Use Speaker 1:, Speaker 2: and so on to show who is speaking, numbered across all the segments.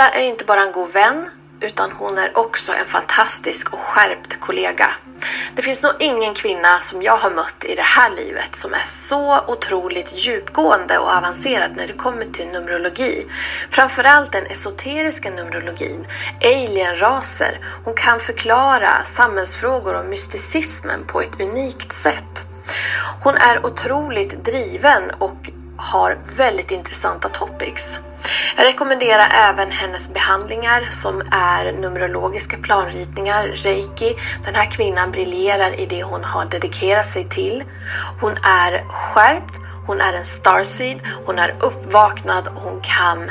Speaker 1: Carola är inte bara en god vän utan hon är också en fantastisk och skärpt kollega. Det finns nog ingen kvinna som jag har mött i det här livet som är så otroligt djupgående och avancerad när det kommer till Numerologi. Framförallt den esoteriska Numerologin, alienraser. Hon kan förklara samhällsfrågor och mysticismen på ett unikt sätt. Hon är otroligt driven och har väldigt intressanta topics. Jag rekommenderar även hennes behandlingar som är numerologiska planritningar, reiki. Den här kvinnan briljerar i det hon har dedikerat sig till. Hon är skärpt, hon är en starseed, hon är uppvaknad och hon kan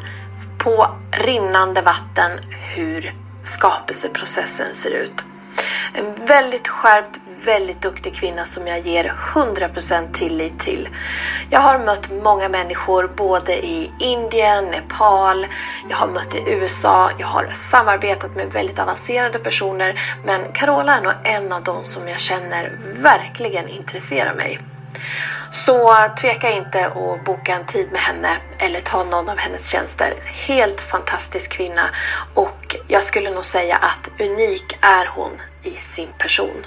Speaker 1: på rinnande vatten hur skapelseprocessen ser ut. En väldigt skärpt, väldigt duktig kvinna som jag ger 100% tillit till. Jag har mött många människor både i Indien, Nepal, jag har mött i USA, jag har samarbetat med väldigt avancerade personer men Carola är nog en av dem som jag känner verkligen intresserar mig. Så tveka inte att boka en tid med henne eller ta någon av hennes tjänster. Helt fantastisk kvinna och jag skulle nog säga att unik är hon i sin person.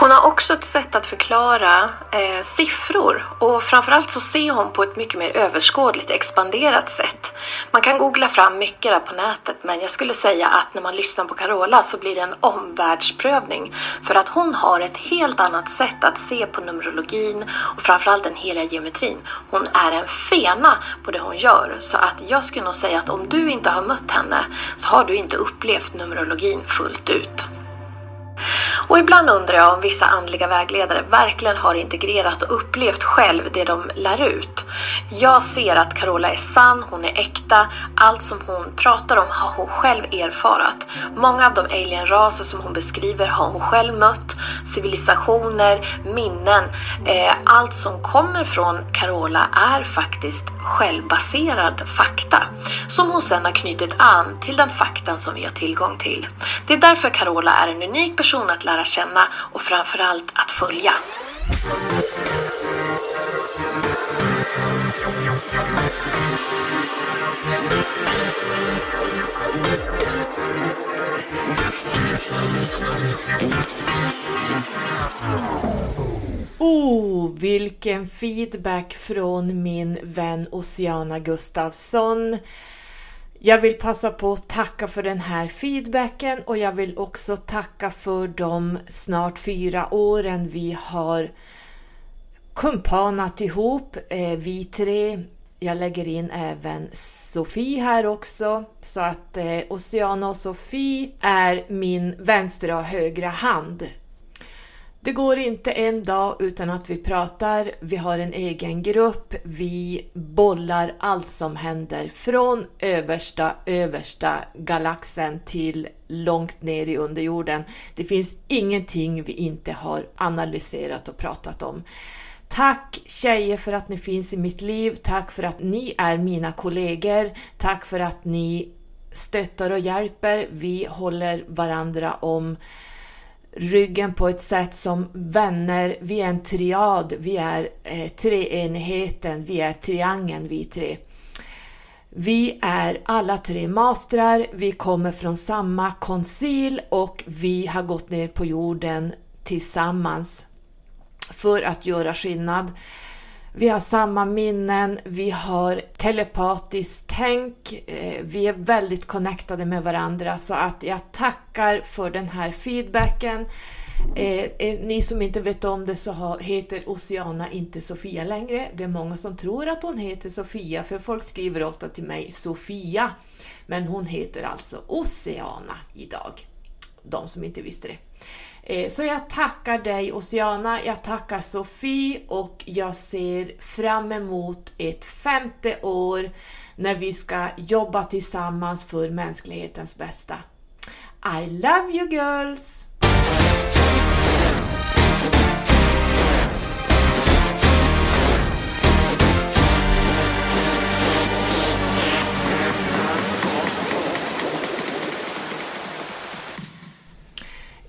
Speaker 1: Hon har också ett sätt att förklara eh, siffror och framförallt så ser hon på ett mycket mer överskådligt expanderat sätt. Man kan googla fram mycket där på nätet men jag skulle säga att när man lyssnar på Carola så blir det en omvärldsprövning för att hon har ett helt annat sätt att se på numerologin och framförallt den heliga geometrin. Hon är en fena på det hon gör så att jag skulle nog säga att om du inte har mött henne så har du inte upplevt numerologin fullt ut. Och ibland undrar jag om vissa andliga vägledare verkligen har integrerat och upplevt själv det de lär ut. Jag ser att Carola är sann, hon är äkta, allt som hon pratar om har hon själv erfarat. Många av de alienraser som hon beskriver har hon själv mött, civilisationer, minnen. Eh, allt som kommer från Carola är faktiskt självbaserad fakta som hon sedan har knutit an till den faktan som vi har tillgång till. Det är därför Carola är en unik person att lära känna och framförallt att följa.
Speaker 2: Oh, vilken feedback från min vän Oceana Gustafsson. Jag vill passa på att tacka för den här feedbacken och jag vill också tacka för de snart fyra åren vi har kumpanat ihop, eh, vi tre. Jag lägger in även Sofie här också, så att eh, Oceana och Sofie är min vänstra och högra hand det går inte en dag utan att vi pratar, vi har en egen grupp, vi bollar allt som händer från översta, översta galaxen till långt ner i underjorden. Det finns ingenting vi inte har analyserat och pratat om. Tack tjejer för att ni finns i mitt liv, tack för att ni är mina kollegor, tack för att ni stöttar och hjälper. Vi håller varandra om ryggen på ett sätt som vänner, vi är en triad, vi är eh, treenigheten, vi är triangeln vi tre. Vi är alla tre mastrar, vi kommer från samma koncil och vi har gått ner på jorden tillsammans för att göra skillnad. Vi har samma minnen, vi har telepatiskt tänk, eh, vi är väldigt connectade med varandra så att jag tackar för den här feedbacken. Eh, eh ni som inte vet om det så heter Oceana inte Sofia längre. Det är många som tror att hon heter Sofia för folk skriver ofta till mig Sofia. Men hon heter alltså Oceana idag. De som inte visste det. Eh, så jag tackar dig Oceana, jag tackar Sofie och jag ser fram emot ett femte år när vi ska jobba tillsammans för mänsklighetens bästa. I love you girls!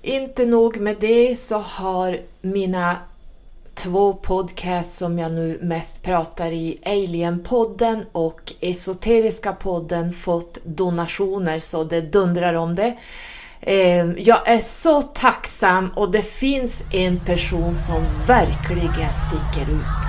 Speaker 2: Inte nog med det så har mina två podcasts som jag nu mest pratar i, Alien-podden och Esoteriska podden, fått donationer så det dundrar om det. Eh, jag är så tacksam och det finns en person som verkligen sticker ut.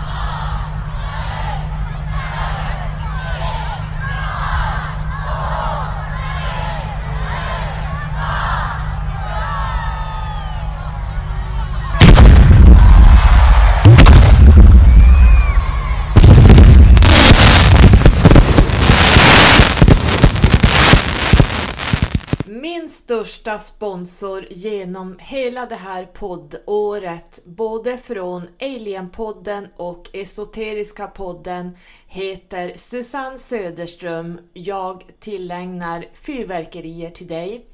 Speaker 2: Största sponsor genom hela det här poddåret, både från Alienpodden och Esoteriska podden, heter Susanne Söderström. Jag tillägnar fyrverkerier till dig.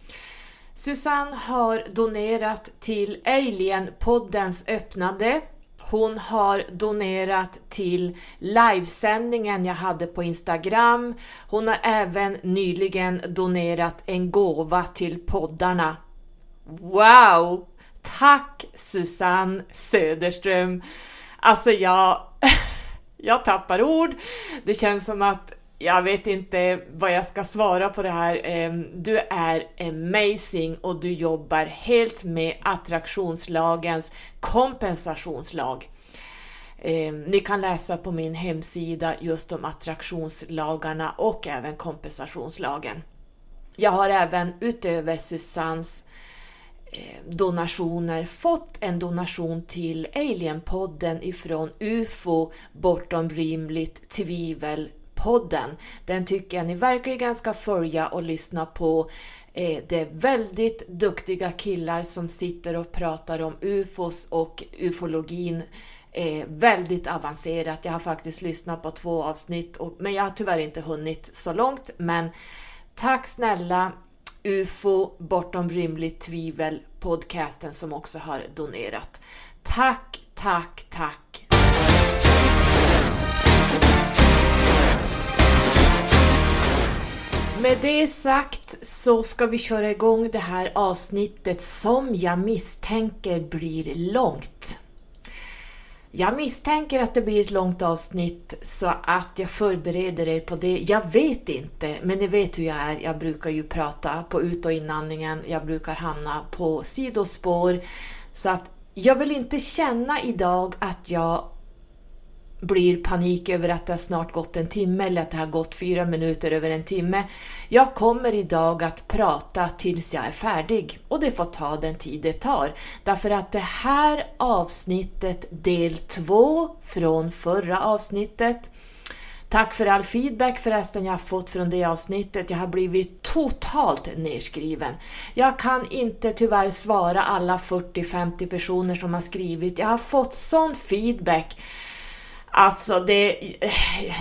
Speaker 2: Susanne har donerat till Alienpoddens öppnande hon har donerat till livesändningen jag hade på Instagram. Hon har även nyligen donerat en gåva till poddarna. Wow! Tack Susanne Söderström! Alltså jag, jag tappar ord. Det känns som att jag vet inte vad jag ska svara på det här. Ehm, du är amazing och du jobbar helt med attraktionslagens kompensationslag. Ehm, ni kan läsa på min hemsida just om attraktionslagarna och även kompensationslagen. Jag har även utöver Susannes ehm, donationer fått en donation till Alienpodden ifrån UFO bortom rimligt tvivel podden. Den tycker jag ni verkligen ska följa och lyssna på. Eh, det är väldigt duktiga killar som sitter och pratar om UFOs och ufologin eh, väldigt avancerat. Jag har faktiskt lyssnat på två avsnitt, men jag har tyvärr inte hunnit så långt. Men tack snälla UFO bortom rimligt tvivel podcasten som också har donerat. Tack, tack, tack! Med det sagt så ska vi köra igång det här avsnittet som jag misstänker blir långt. Jag misstänker att det blir ett långt avsnitt så att jag förbereder er på det. Jag vet inte, men ni vet hur jag är. Jag brukar ju prata på ut och inandningen. Jag brukar hamna på sidospår. Så att jag vill inte känna idag att jag blir panik över att det har snart gått en timme eller att det har gått fyra minuter över en timme. Jag kommer idag att prata tills jag är färdig och det får ta den tid det tar. Därför att det här avsnittet, del två från förra avsnittet, Tack för all feedback förresten jag har fått från det avsnittet. Jag har blivit totalt nedskriven. Jag kan inte tyvärr svara alla 40-50 personer som har skrivit. Jag har fått sån feedback Alltså det,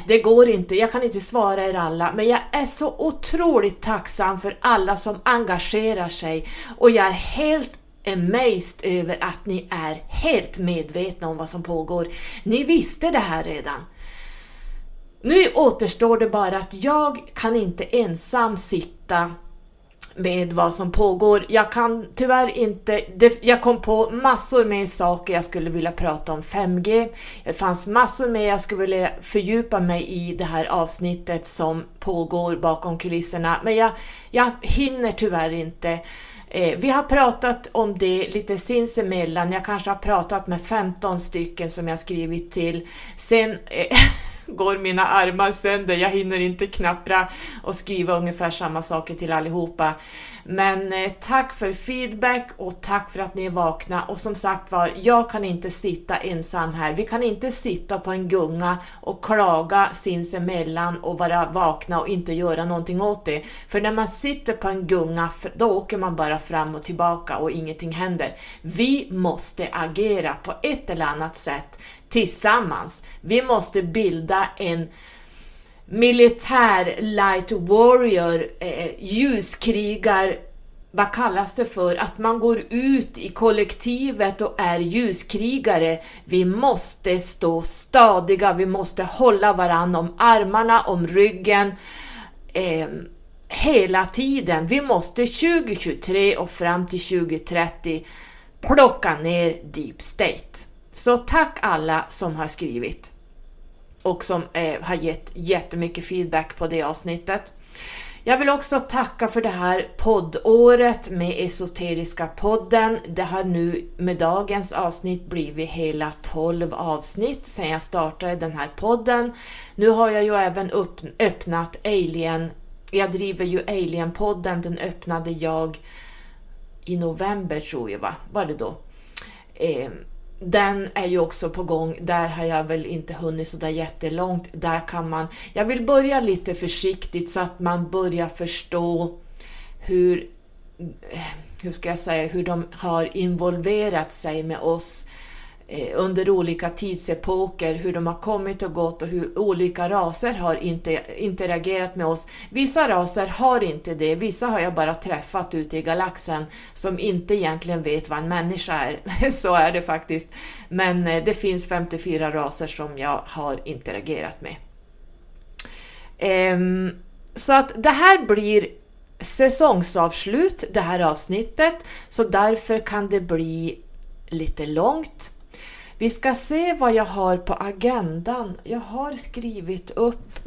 Speaker 2: det går inte, jag kan inte svara er alla, men jag är så otroligt tacksam för alla som engagerar sig och jag är helt amazed över att ni är helt medvetna om vad som pågår. Ni visste det här redan. Nu återstår det bara att jag kan inte ensam sitta med vad som pågår. Jag kan tyvärr inte, det, jag kom på massor med saker jag skulle vilja prata om 5G. Det fanns massor med jag skulle vilja fördjupa mig i det här avsnittet som pågår bakom kulisserna, men jag, jag hinner tyvärr inte. Eh, vi har pratat om det lite sinsemellan. Jag kanske har pratat med 15 stycken som jag skrivit till. Sen eh, går mina armar sönder. Jag hinner inte knappra och skriva ungefär samma saker till allihopa. Men eh, tack för feedback och tack för att ni är vakna. Och som sagt var, jag kan inte sitta ensam här. Vi kan inte sitta på en gunga och klaga sinsemellan och vara vakna och inte göra någonting åt det. För när man sitter på en gunga, då åker man bara fram och tillbaka och ingenting händer. Vi måste agera på ett eller annat sätt tillsammans. Vi måste bilda en militär light warrior, eh, ljuskrigar, vad kallas det för? Att man går ut i kollektivet och är ljuskrigare. Vi måste stå stadiga, vi måste hålla varandra om armarna, om ryggen. Eh, hela tiden. Vi måste 2023 och fram till 2030 plocka ner Deep State. Så tack alla som har skrivit och som eh, har gett jättemycket feedback på det avsnittet. Jag vill också tacka för det här poddåret med Esoteriska podden. Det har nu med dagens avsnitt blivit hela 12 avsnitt sedan jag startade den här podden. Nu har jag ju även öppnat Alien, jag driver ju Alien-podden, den öppnade jag i november tror jag va, var det då? Eh, den är ju också på gång. Där har jag väl inte hunnit sådär jättelångt. Där kan man... Jag vill börja lite försiktigt så att man börjar förstå hur, eh, hur ska jag säga, hur de har involverat sig med oss Eh, Eh, under olika tidsepoker, hur de har kommit och gått och hur olika raser har interagerat med oss. Vissa raser har inte det, vissa har jag bara träffat ute i galaxen som inte egentligen vet vad en människa är. Så är det faktiskt. Men eh, det finns 54 raser som jag har interagerat med. Ehm, så att det här blir säsongsavslut, det här avsnittet, så därför kan det bli lite långt. Vi ska se vad jag har på agendan. Jag har skrivit upp...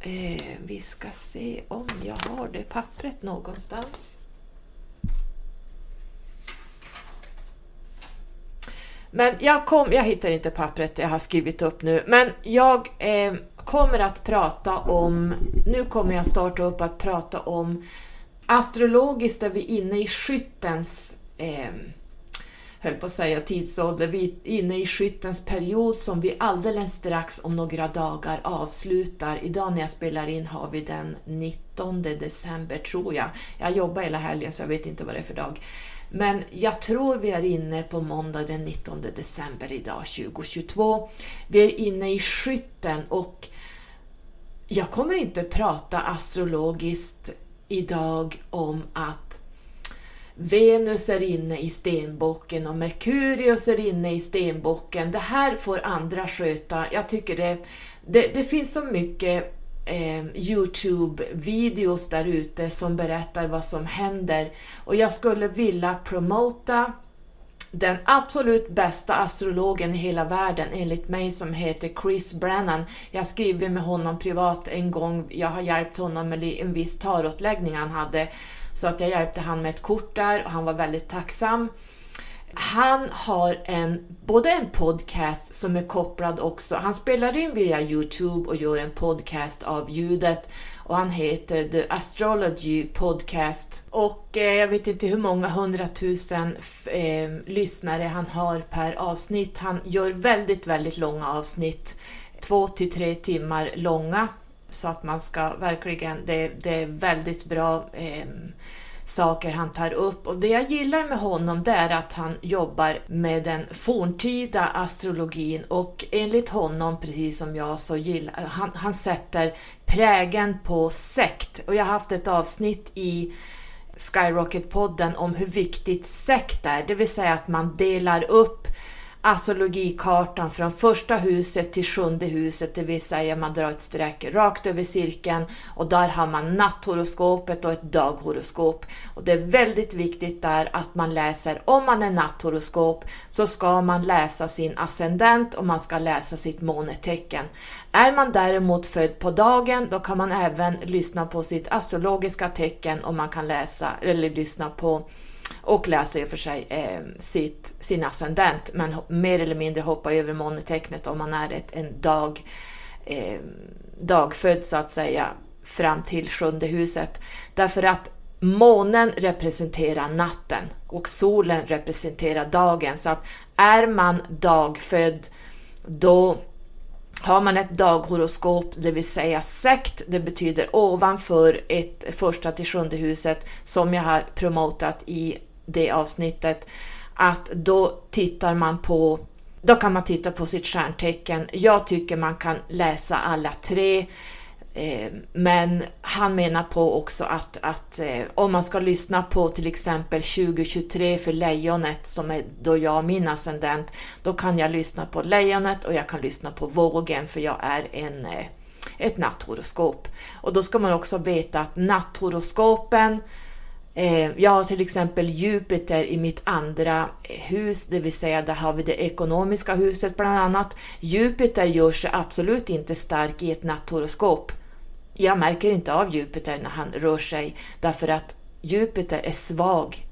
Speaker 2: Eh, vi ska se om jag har det pappret någonstans. Men jag, kom, jag hittar inte pappret jag har skrivit upp nu, men jag eh, kommer att prata om, nu kommer jag starta upp att prata om astrologiskt är vi inne i skyttens eh, höll på att säga tidsålder, vi är inne i skyttens period som vi alldeles strax om några dagar avslutar. Idag när jag spelar in har vi den 19 december tror jag. Jag jobbar hela helgen så jag vet inte vad det är för dag. Men jag tror vi är inne på måndag den 19 december idag 2022. Vi är inne i skytten och jag kommer inte prata astrologiskt idag om att Venus är inne i stenbocken och Merkurius är inne i stenbocken. Det här får andra sköta. Jag tycker det, det, det finns så mycket eh, Youtube-videos där ute som berättar vad som händer och jag skulle vilja promota den absolut bästa astrologen i hela världen enligt mig som heter Chris Brennan. Jag skriver med honom privat en gång, jag har hjälpt honom med en viss tarotläggning han hade så att jag hjälpte han med ett kort där och han var väldigt tacksam. Han har en, både en podcast som är kopplad också, han spelar in via Youtube och gör en podcast av ljudet. Och han heter The Astrology Podcast. Och eh, jag vet inte hur många hundratusen eh, lyssnare han har per avsnitt. Han gör väldigt, väldigt långa avsnitt, två till tre timmar långa så att man ska verkligen, det, det är väldigt bra eh, saker han tar upp. Och det jag gillar med honom det är att han jobbar med den forntida astrologin. Och enligt honom, precis som jag, så gillar han, han sätter prägen på sekt. Och jag har haft ett avsnitt i Skyrocket-podden om hur viktigt sekt är, det vill säga att man delar upp astrologikartan från första huset till sjunde huset, det vill säga man drar ett streck rakt över cirkeln och där har man natthoroskopet och ett daghoroskop. Och det är väldigt viktigt där att man läser, om man är natthoroskop så ska man läsa sin ascendent och man ska läsa sitt månetecken. Är man däremot född på dagen, då kan man även lyssna på sitt astrologiska tecken och man kan läsa eller lyssna på och läser i och för sig eh, sitt, sin ascendent men mer eller mindre hoppar över månetecknet om man är ett, en dag, eh, dagfödd så att säga fram till sjunde huset. Därför att månen representerar natten och solen representerar dagen. Så att är man dagfödd då har man ett daghoroskop, det vill säga sekt, det betyder ovanför ett första till sjunde huset som jag har promotat i det avsnittet, att då tittar man på då kan man titta på sitt stjärntecken. Jag tycker man kan läsa alla tre. Eh, men han menar på också att, att eh, om man ska lyssna på till exempel 2023 för lejonet som är då jag min ascendent, då kan jag lyssna på lejonet och jag kan lyssna på vågen för jag är en, eh, ett natthoroskop. Och då ska man också veta att natthoroskopen Eh, jag har till exempel Jupiter i mitt andra eh, hus, det vill säga där har vi det ekonomiska huset bland annat. Jupiter gör sig absolut inte stark i ett natthoroskop. Jag märker inte av Jupiter när han rör sig därför att Jupiter är svag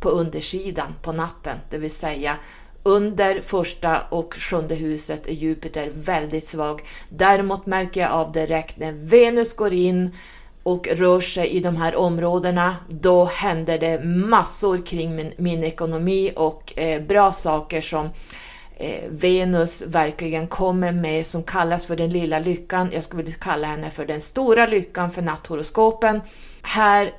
Speaker 2: på undersidan på natten, det vill säga under första och sjunde huset är Jupiter väldigt svag. Däremot märker jag av direkt när Venus går in och rör sig i de här områdena, då händer det massor kring min, min ekonomi och eh, bra saker som Eh, Venus verkligen kommer med som kallas för den lilla lyckan. Jag skulle vilja kalla henne för den stora lyckan för natthoroskopen. Här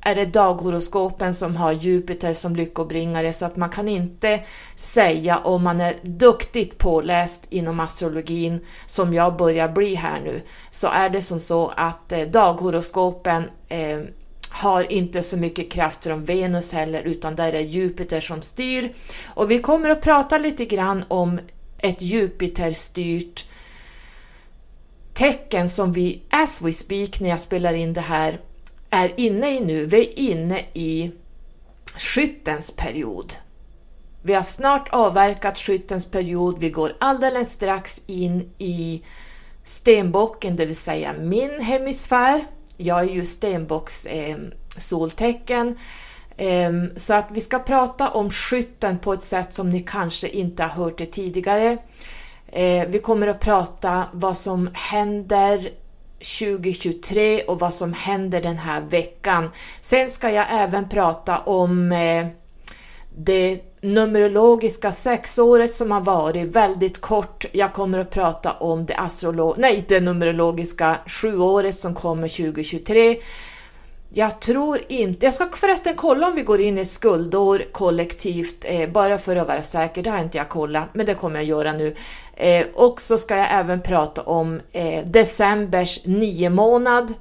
Speaker 2: är det daghoroskopen som har Jupiter som lyckobringare så att man kan inte säga om man är duktigt påläst inom astrologin som jag börjar bli här nu så är det som så att eh, daghoroskopen eh, har inte så mycket kraft från Venus heller utan där är Jupiter som styr. Och vi kommer att prata lite grann om ett Jupiter-styrt tecken som vi, as we speak, när jag spelar in det här, är inne i nu. Vi är inne i skyttens period. Vi har snart avverkat skyttens period. Vi går alldeles strax in i stenbocken, det vill säga min hemisfär. Jag är ju stenbocks eh, soltecken. Eh, så att vi ska prata om skytten på ett sätt som ni kanske inte har hört det tidigare. Eh, vi kommer att prata vad som händer 2023 och vad som händer den här veckan. Sen ska jag även prata om eh, det numerologiska sexåret som har varit väldigt kort. Jag kommer att prata om det, astrolo nej, det numerologiska sjuåret som kommer 2023. Jag tror inte, jag ska förresten kolla om vi går in i ett skuldår kollektivt, eh, bara för att vara säker, det har inte jag kollat, men det kommer jag göra nu. Eh, och så ska jag även prata om eh, decembers nio månad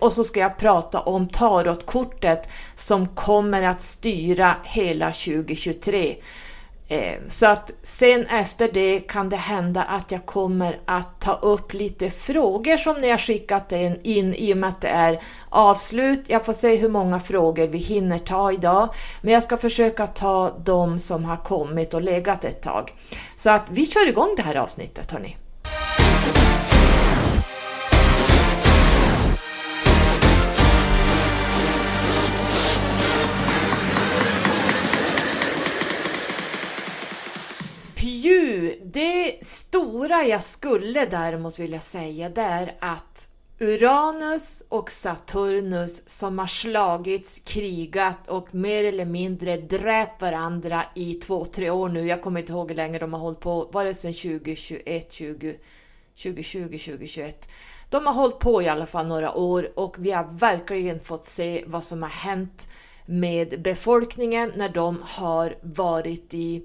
Speaker 2: och så ska jag prata om tarotkortet som kommer att styra hela 2023. Eh, så att sen efter det kan det hända att jag kommer att ta upp lite frågor som ni har skickat in i och med att det är avslut. Jag får se hur många frågor vi hinner ta idag, men jag ska försöka ta de som har kommit och legat ett tag. Så att vi kör igång det här avsnittet hörni. Det stora jag skulle däremot vilja säga det är att Uranus och Saturnus som har slagits, krigat och mer eller mindre dräpt varandra i två, tre år nu. Jag kommer inte ihåg hur länge de har hållit på. Var det sedan 2021, 20, 2020, 2021? De har hållit på i alla fall några år och vi har verkligen fått se vad som har hänt med befolkningen när de har varit i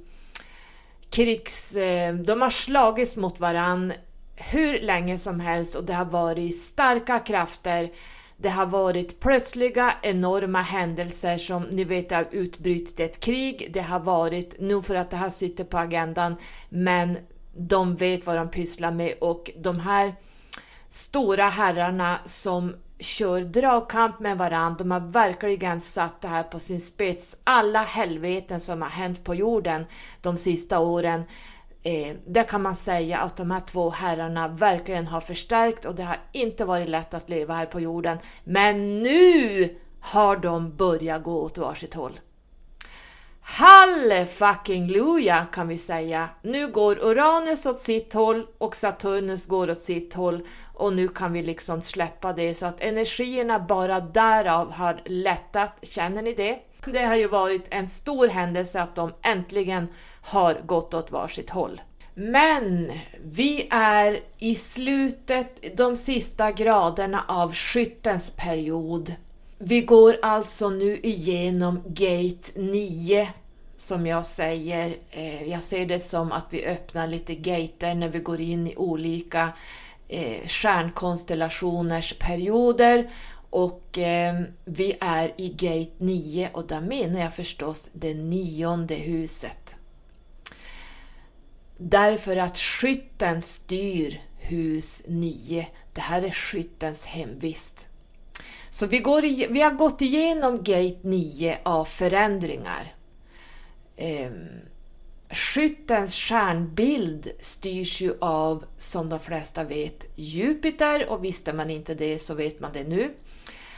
Speaker 2: krigs... Eh, de har slagits mot varann hur länge som helst och det har varit starka krafter. Det har varit plötsliga enorma händelser som ni vet har utbrutit ett krig. Det har varit, nu för att det här sitter på agendan, men de vet vad de pysslar med och de här stora herrarna som kör dragkamp med varandra. De har verkligen satt det här på sin spets. Alla helveten som har hänt på jorden de sista åren. Eh, där kan man säga att de här två herrarna verkligen har förstärkt och det har inte varit lätt att leva här på jorden. Men nu har de börjat gå åt varsitt håll. Halle fucking luja kan vi säga. Nu går Uranus åt sitt håll och Saturnus går åt sitt håll och nu kan vi liksom släppa det så att energierna bara därav har lättat. Känner ni det? Det har ju varit en stor händelse att de äntligen har gått åt varsitt håll. Men vi är i slutet, de sista graderna av skyttens period. Vi går alltså nu igenom Gate 9 som jag säger. Eh, jag ser det som att vi öppnar lite gater när vi går in i olika eh, stjärnkonstellationers perioder och eh, vi är i Gate 9 och där menar jag förstås det nionde huset. Därför att skytten styr hus 9. Det här är skyttens hemvist. Så vi, går i, vi har gått igenom Gate 9 av förändringar. Ehm, skyttens stjärnbild styrs ju av, som de flesta vet, Jupiter och visste man inte det så vet man det nu.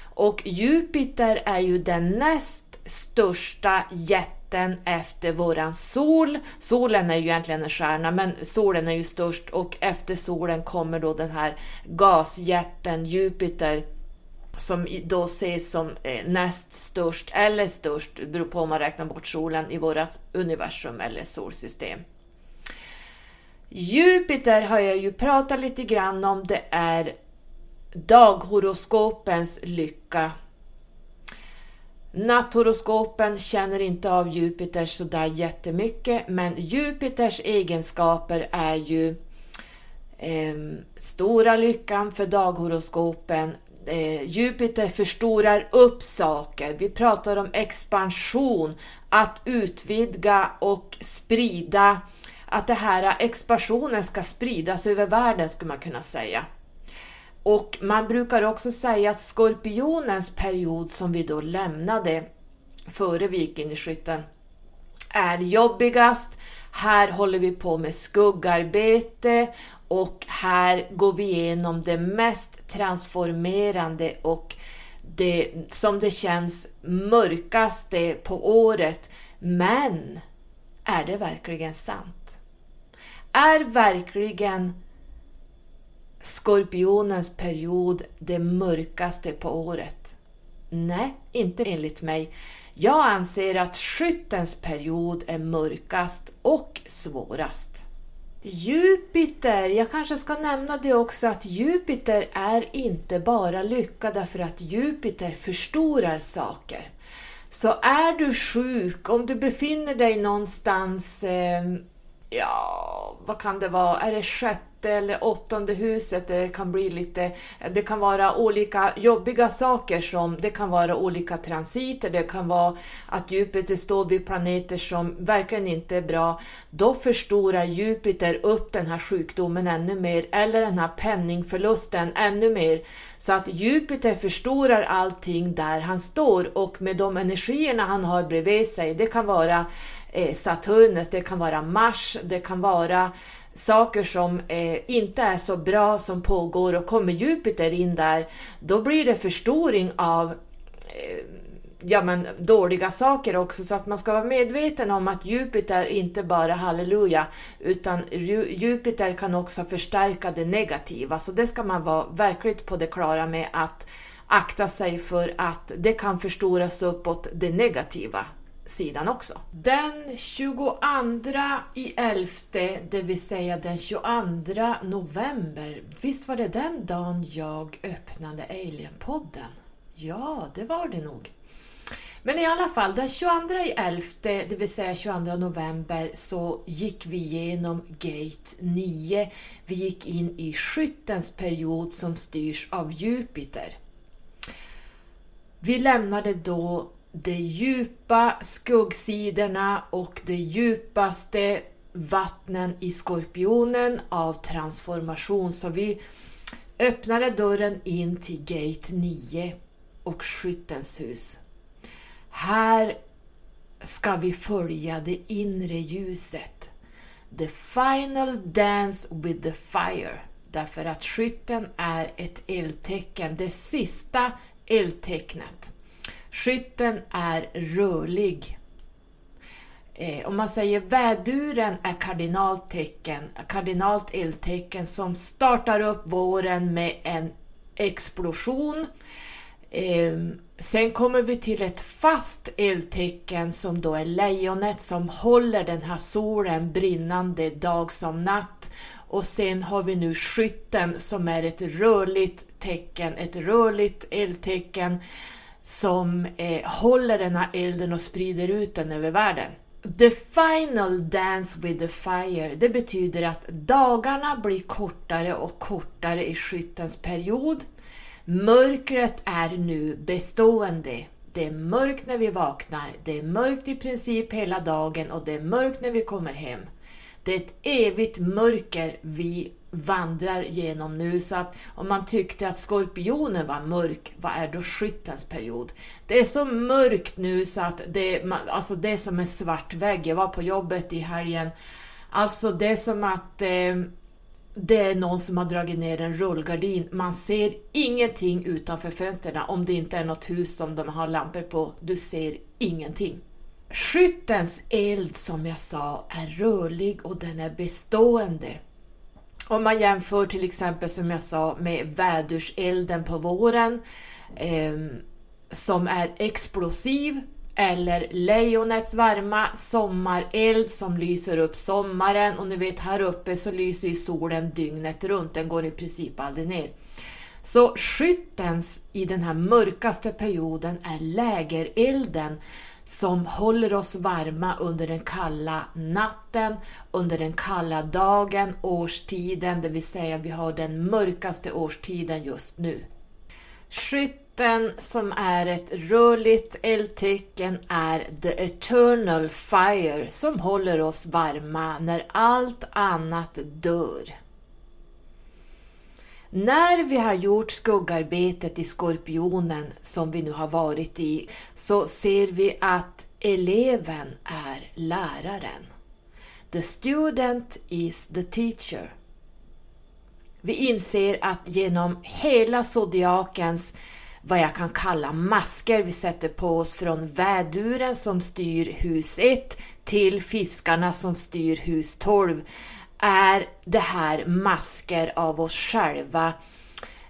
Speaker 2: Och Jupiter är ju den näst största jätten efter våran sol. Solen är ju egentligen en stjärna, men solen är ju störst och efter solen kommer då den här gasjätten Jupiter som då ses som eh, näst störst eller störst, beror på om man räknar bort solen i vårt universum eller solsystem. Jupiter har jag ju pratat lite grann om, det är daghoroskopens lycka. Natthoroskopen känner inte av Jupiter sådär jättemycket, men Jupiters egenskaper är ju eh, stora lyckan för daghoroskopen, eh, Jupiter förstorar upp saker. Vi pratar om expansion, att utvidga och sprida, att den här eh, expansionen ska spridas över världen skulle man kunna säga. Och man brukar också säga att skorpionens period som vi då lämnade före vikingskytten gick in i skytten är jobbigast. Här håller vi på med skuggarbete och här går vi igenom det mest transformerande och det som det känns mörkaste på året. Men är det verkligen sant? Är verkligen Skorpionens period det mörkaste på året? Nej, inte enligt mig. Jag anser att skyttens period är mörkast och svårast. Jupiter, jag kanske ska nämna det också att Jupiter är inte bara lycka därför att Jupiter förstorar saker. Så är du sjuk, om du befinner dig någonstans, eh, ja, vad kan det vara, är det sjätte sjätte eller åttonde huset där det kan bli lite, det kan vara olika jobbiga saker som, det kan vara olika transiter, det kan vara att Jupiter står vid planeter som verkligen inte är bra. Då förstorar Jupiter upp den här sjukdomen ännu mer, eller den här penningförlusten ännu mer. Så att Jupiter förstorar allting där han står och med de energierna han har bredvid sig, det kan vara eh, Saturnus, det kan vara Mars, det kan vara saker som eh, inte är så bra som pågår och kommer Jupiter in där, då blir det förstoring av eh, ja, men, dåliga saker också. Så att man ska vara medveten om att Jupiter inte bara halleluja, utan Jupiter kan också förstärka det negativa. Så det ska man vara verkligt på det klara med att akta sig för att det kan förstoras uppåt det negativa sidan också. Den 22 i 11, det vill säga den 22 november, visst var det den dagen jag öppnade Alien-podden? Ja, det var det nog. Men i alla fall, den 22 i 11, det vill säga 22 november, så gick vi igenom Gate 9. Vi gick in i skyttens period som styrs av Jupiter. Vi lämnade då de djupa skuggsidorna och de djupaste vattnen i Skorpionen av transformation. Så vi öppnade dörren in till Gate 9 och Skyttens hus. Här ska vi följa det inre ljuset. The final dance with the fire. Därför att skytten är ett eldtecken, det sista eldtecknet. Skytten är rörlig. Eh, om man säger väduren är kardinalt tecken, kardinalt eldtecken som startar upp våren med en explosion. Eh, sen kommer vi till ett fast eldtecken som då är lejonet som håller den här solen brinnande dag som natt. Och sen har vi nu skytten som är ett rörligt tecken, ett rörligt eldtecken som eh, håller den här elden och sprider ut den över världen. The final dance with the fire, det betyder att dagarna blir kortare och kortare i skyttens period. Mörkret är nu bestående. Det är mörkt när vi vaknar, det är mörkt i princip hela dagen och det är mörkt när vi kommer hem. Det är ett evigt mörker vi vandrar genom nu så att om man tyckte att skorpionen var mörk, vad är då skyttens period? Det är så mörkt nu så att det, alltså det är som en svart vägg. Jag var på jobbet i helgen. Alltså det är som att eh, det är någon som har dragit ner en rullgardin. Man ser ingenting utanför fönstren om det inte är något hus som de har lampor på. Du ser ingenting. Skyttens eld som jag sa är rörlig och den är bestående. Om man jämför till exempel som jag sa med vädurselden på våren eh, som är explosiv eller lejonets varma sommareld som lyser upp sommaren. Och ni vet här uppe så lyser ju solen dygnet runt, den går i princip aldrig ner. Så skyttens i den här mörkaste perioden är lägerelden som håller oss varma under den kalla natten, under den kalla dagen, årstiden, det vill säga vi har den mörkaste årstiden just nu. Skytten som är ett rörligt eldtecken är the eternal fire som håller oss varma när allt annat dör. När vi har gjort skuggarbetet i Skorpionen som vi nu har varit i så ser vi att eleven är läraren. The student is the teacher. Vi inser att genom hela zodiakens vad jag kan kalla masker vi sätter på oss från väduren som styr hus 1 till fiskarna som styr hus 12 är det här masker av oss själva.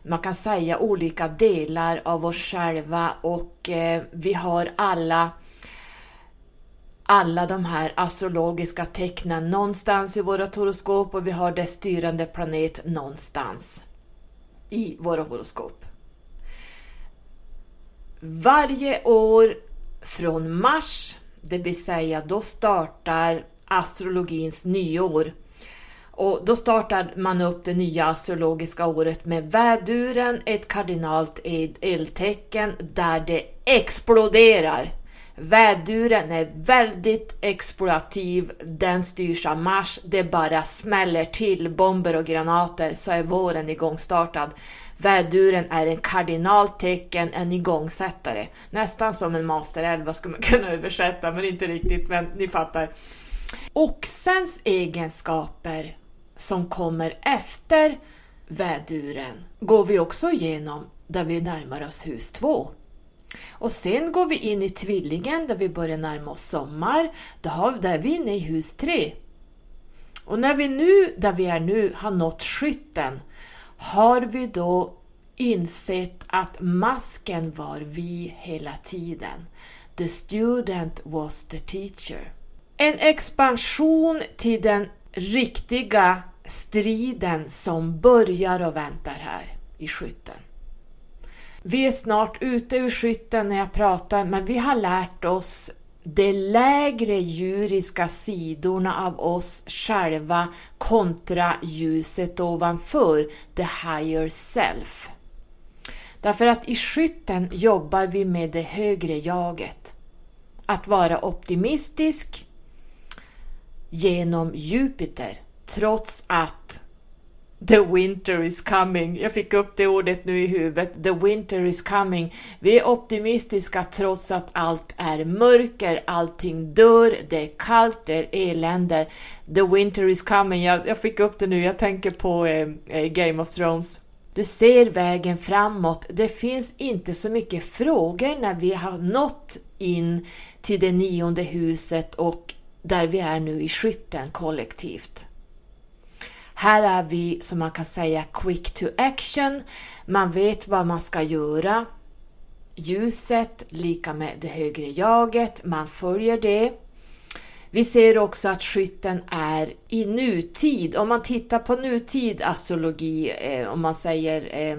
Speaker 2: Man kan säga olika delar av oss själva och eh, vi har alla alla de här astrologiska tecknen någonstans i våra horoskop och vi har dess styrande planet någonstans i våra horoskop. Varje år från mars, det vill säga då startar astrologins nyår och då startar man upp det nya astrologiska året med väduren, ett kardinalt eldtecken där det exploderar. Väduren är väldigt exploativ, den styrs av Mars, det bara smäller till bomber och granater så är våren igångstartad. Väduren är en kardinaltecken, en igångsättare. Nästan som en master 11 skulle man kunna översätta, men inte riktigt, men ni fattar. Oxens egenskaper som kommer efter väduren går vi också igenom där vi närmar oss hus 2. Och sen går vi in i tvillingen där vi börjar närma oss sommar. Då är vi inne i hus 3. Och när vi nu, där vi är nu, har nått skytten har vi då insett att masken var vi hela tiden. The student was the teacher. En expansion till den riktiga striden som börjar och väntar här i skytten. Vi är snart ute ur skytten när jag pratar, men vi har lärt oss de lägre djuriska sidorna av oss själva kontra ljuset ovanför, the higher self. Därför att i skytten jobbar vi med det högre jaget. Att vara optimistisk genom Jupiter trots att The winter is coming. Jag fick upp det ordet nu i huvudet. The winter is coming. Vi är optimistiska trots att allt är mörker, allting dör, det är kallt, det är elände. The winter is coming. Jag, jag fick upp det nu, jag tänker på eh, eh Game of Thrones. Du ser vägen framåt. Det finns inte så mycket frågor när vi har nått in till det nionde huset och där vi är nu i skytten kollektivt. Här är vi, som man kan säga, quick to action. Man vet vad man ska göra. Ljuset lika med det högre jaget, man följer det. Vi ser också att skytten är i nutid. Om man tittar på nutid astrologi, eh, om man säger eh,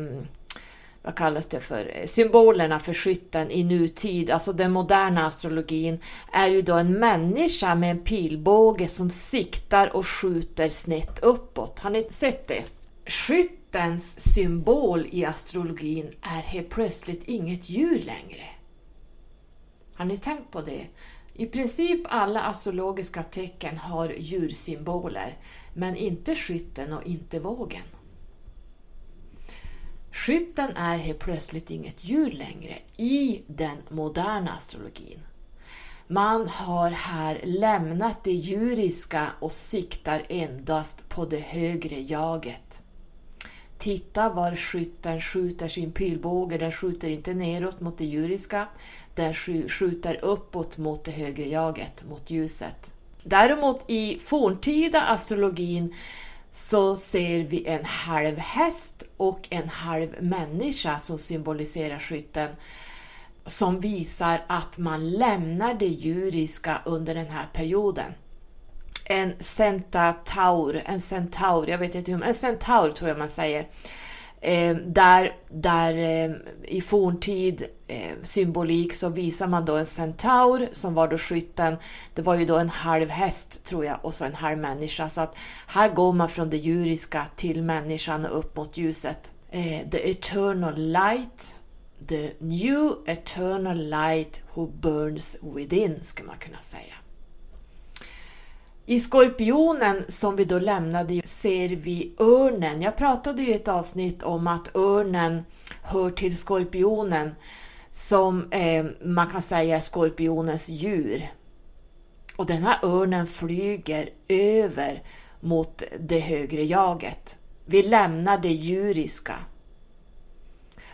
Speaker 2: vad kallas det för, eh, symbolerna för skytten i nutid, alltså den moderna astrologin, är ju då en människa med en pilbåge som siktar och skjuter snett uppåt. Har ni sett det? Skyttens symbol i astrologin är helt plötsligt inget djur längre. Har ni tänkt på det? I princip alla astrologiska tecken har djursymboler, men inte skytten och inte vågen. Skytten är helt plötsligt inget djur längre i den moderna astrologin. Man har här lämnat det djuriska och siktar endast på det högre jaget. Titta var skytten skjuter sin pilbåge, den skjuter inte neråt mot det djuriska, den skjuter uppåt mot det högre jaget, mot ljuset. Däremot i forntida astrologin så ser vi en halv häst och en halv människa som symboliserar skytten som visar att man lämnar det djuriska under den här perioden. En centaur, en centaur, jag vet inte hur, en centaur tror jag man säger, eh, där, där eh, i forntid eh, symbolik så visar man då en centaur som var då skytten. Det var ju då en halv häst tror jag och så en halv människa. Så att här går man från det djuriska till människan och upp mot ljuset. Eh, the eternal light, the new eternal light who burns within skulle man kunna säga. I Skorpionen som vi då lämnade ser vi örnen. Jag pratade ju i ett avsnitt om att örnen hör till skorpionen som eh, man kan säga är skorpionens djur. Och den här örnen flyger över mot det högre jaget. Vi lämnar det djuriska.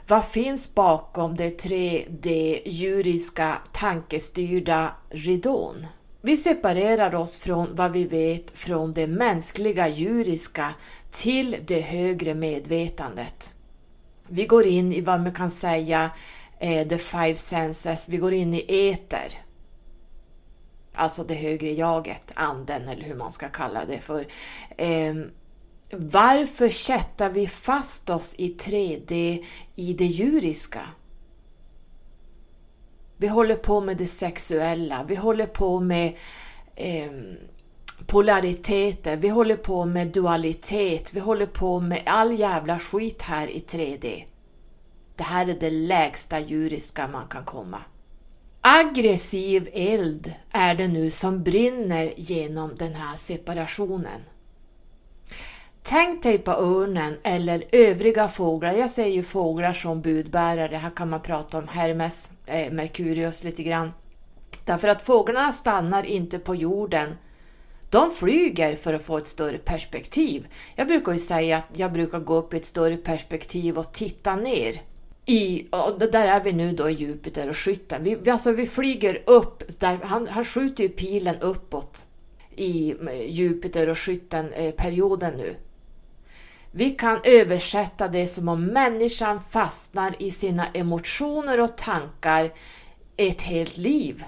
Speaker 2: Vad finns bakom det 3D-djuriska tankestyrda ridån? Vi separerar oss från vad vi vet från det mänskliga djuriska till det högre medvetandet. Vi går in i vad man kan säga eh, the five senses, vi går in i eter. Alltså det högre jaget, anden eller hur man ska kalla det för. Eh, varför kättar vi fast oss i 3D i det djuriska? Vi håller på med det sexuella, vi håller på med eh, polariteter, vi håller på med dualitet, vi håller på med all jävla skit här i 3D. Det här är det lägsta djuriska man kan komma. Aggressiv eld är det nu som brinner genom den här separationen. Tänk dig på örnen eller övriga fåglar. Jag säger ju fåglar som budbärare. Här kan man prata om Hermes, eh, Merkurius lite grann. Därför att fåglarna stannar inte på jorden. De flyger för att få ett större perspektiv. Jag brukar ju säga att jag brukar gå upp i ett större perspektiv och titta ner. I, och där är vi nu då i Jupiter och skytten. Vi, alltså vi flyger upp, där, han, han skjuter ju pilen uppåt i eh, Jupiter och Skytten-perioden eh, nu. Vi kan översätta det som om människan fastnar i sina emotioner och tankar ett helt liv.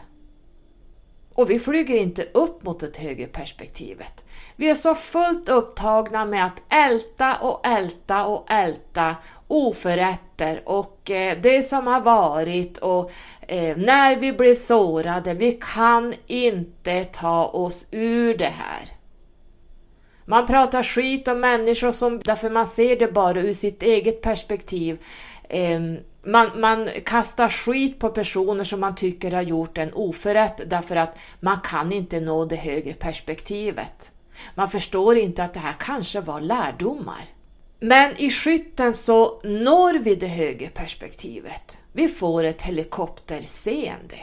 Speaker 2: Och vi flyger inte upp mot det högre perspektivet. Vi är så fullt upptagna med att älta och älta och älta oförrätter och eh, det som har varit och eh, när vi blev sårade. Vi kan inte ta oss ur det här. Man pratar skit om människor som, därför man ser det bara ur sitt eget perspektiv. Ehm, man, man kastar skit på personer som man tycker har gjort en oförrätt därför att man kan inte nå det högre perspektivet. Man förstår inte att det här kanske var lärdomar. Men i skytten så når vi det högre perspektivet. Vi får ett helikopterseende.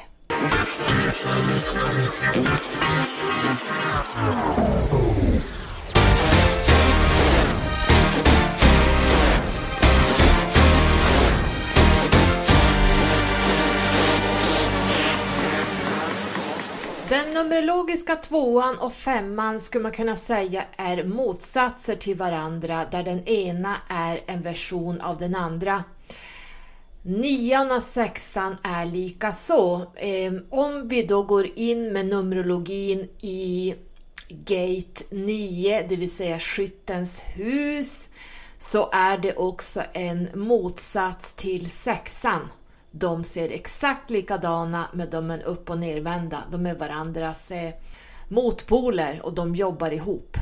Speaker 2: Den numerologiska tvåan och femman skulle man kunna säga är motsatser till varandra där den ena är en version av den andra. Nian och sexan är lika så. Ehm, om vi då går in med numerologin i Gate 9, det vill säga skyttens hus, så är det också en motsats till sexan. De ser exakt likadana men de är upp och nervända. De är varandras eh, motpoler och de jobbar ihop.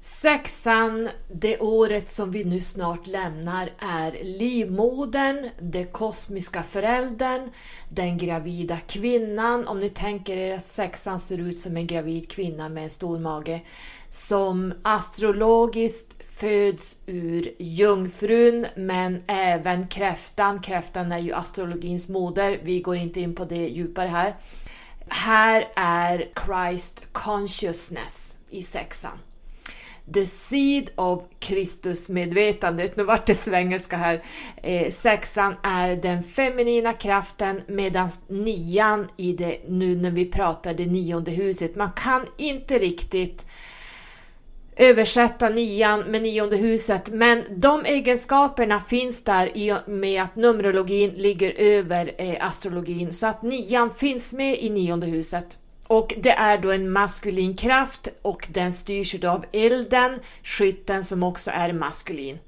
Speaker 2: Sexan, det året som vi nu snart lämnar, är livmodern, den kosmiska föräldern, den gravida kvinnan. Om ni tänker er att sexan ser ut som en gravid kvinna med en stor mage som astrologiskt föds ur jungfrun men även kräftan. Kräftan är ju astrologins moder. Vi går inte in på det djupare här. Här är Christ consciousness i sexan. The Seed of Kristusmedvetandet. Nu vart det svengelska här. Eh, sexan är den feminina kraften medan nian i det, nu när vi pratar det nionde huset, man kan inte riktigt översätta nian med nionde huset, men de egenskaperna finns där i och med att Numerologin ligger över eh, astrologin, så att nian finns med i nionde huset. Och det är då en maskulin kraft och den styrs av elden, skytten som också är maskulin.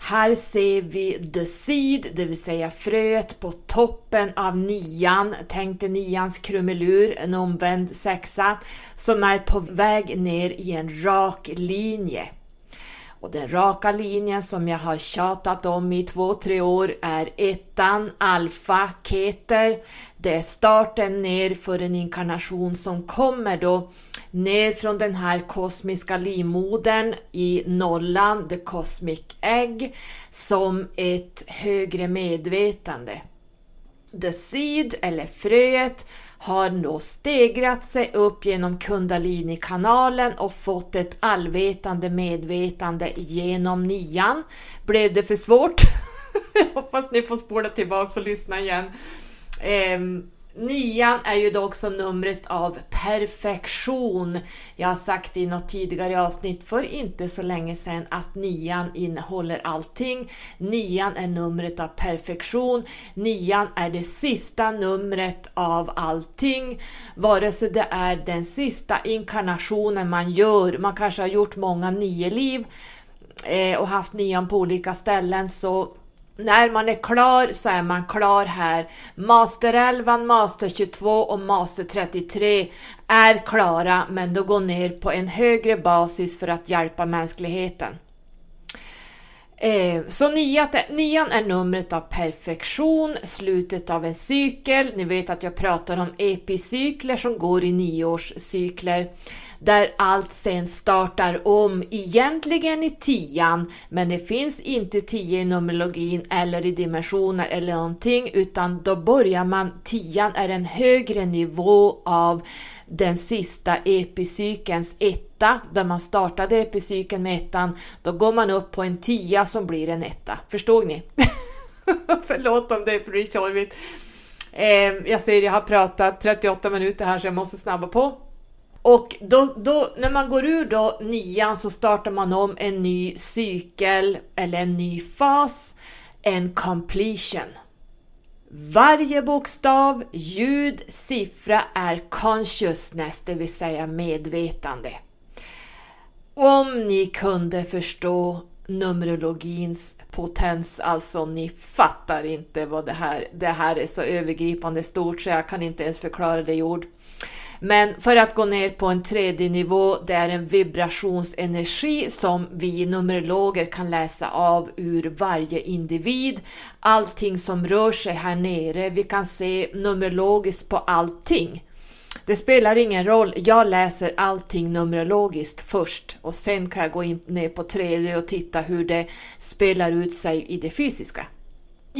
Speaker 2: Här ser vi the seed, det vill säga fröet på toppen av nian. Tänk dig nians krumelur, en omvänd sexa, som är på väg ner i en rak linje. Och den raka linjen som jag har tjatat om i två, tre år är ettan, alfa, keter. Det är starten ner för en inkarnation som kommer då ner från den här kosmiska livmodern i nollan, the cosmic egg, som ett högre medvetande. The seed, eller fröet, har då stegrat sig upp genom kundalini-kanalen och fått ett allvetande medvetande genom nian. Blev det för svårt? Jag hoppas ni får spola tillbaka och lyssna igen. Um, Nian är ju då också numret av perfektion. Jag har sagt i något tidigare avsnitt för inte så länge sedan att nian innehåller allting. Nian är numret av perfektion. Nian är det sista numret av allting. Vare sig det är den sista inkarnationen man gör, man kanske har gjort många nio liv eh, och haft nian på olika ställen så när man är klar så är man klar här. Master 11, Master 22 och Master 33 är klara men de går ner på en högre basis för att hjälpa mänskligheten. Eh, så nian är numret av perfektion, slutet av en cykel. Ni vet att jag pratar om epicykler som går i nioårscykler där allt sen startar om egentligen i tian men det finns inte tio i numerologin eller i dimensioner eller någonting utan då börjar man, tian är en högre nivå av den sista epicykens etta, där man startade epicykeln med ettan, då går man upp på en tia som blir en etta. Förstod ni? Förlåt om det blir tjorvigt. Eh, jag ser, jag har pratat 38 minuter här så jag måste snabba på. Och då, då, när man går ur då nian så startar man om en ny cykel eller en ny fas, en completion. Varje bokstav, ljud, siffra är consciousness, det vill säga medvetande. Om ni kunde förstå Numerologins potens, alltså ni fattar inte vad det här, det här är så övergripande stort så jag kan inte ens förklara det i ord. Men för att gå ner på en tredje nivå, det är en vibrationsenergi som vi numerologer kan läsa av ur varje individ. Allting som rör sig här nere, vi kan se numerologiskt på allting. Det spelar ingen roll, jag läser allting numerologiskt först och sen kan jag gå in ner på 3D och titta hur det spelar ut sig i det fysiska.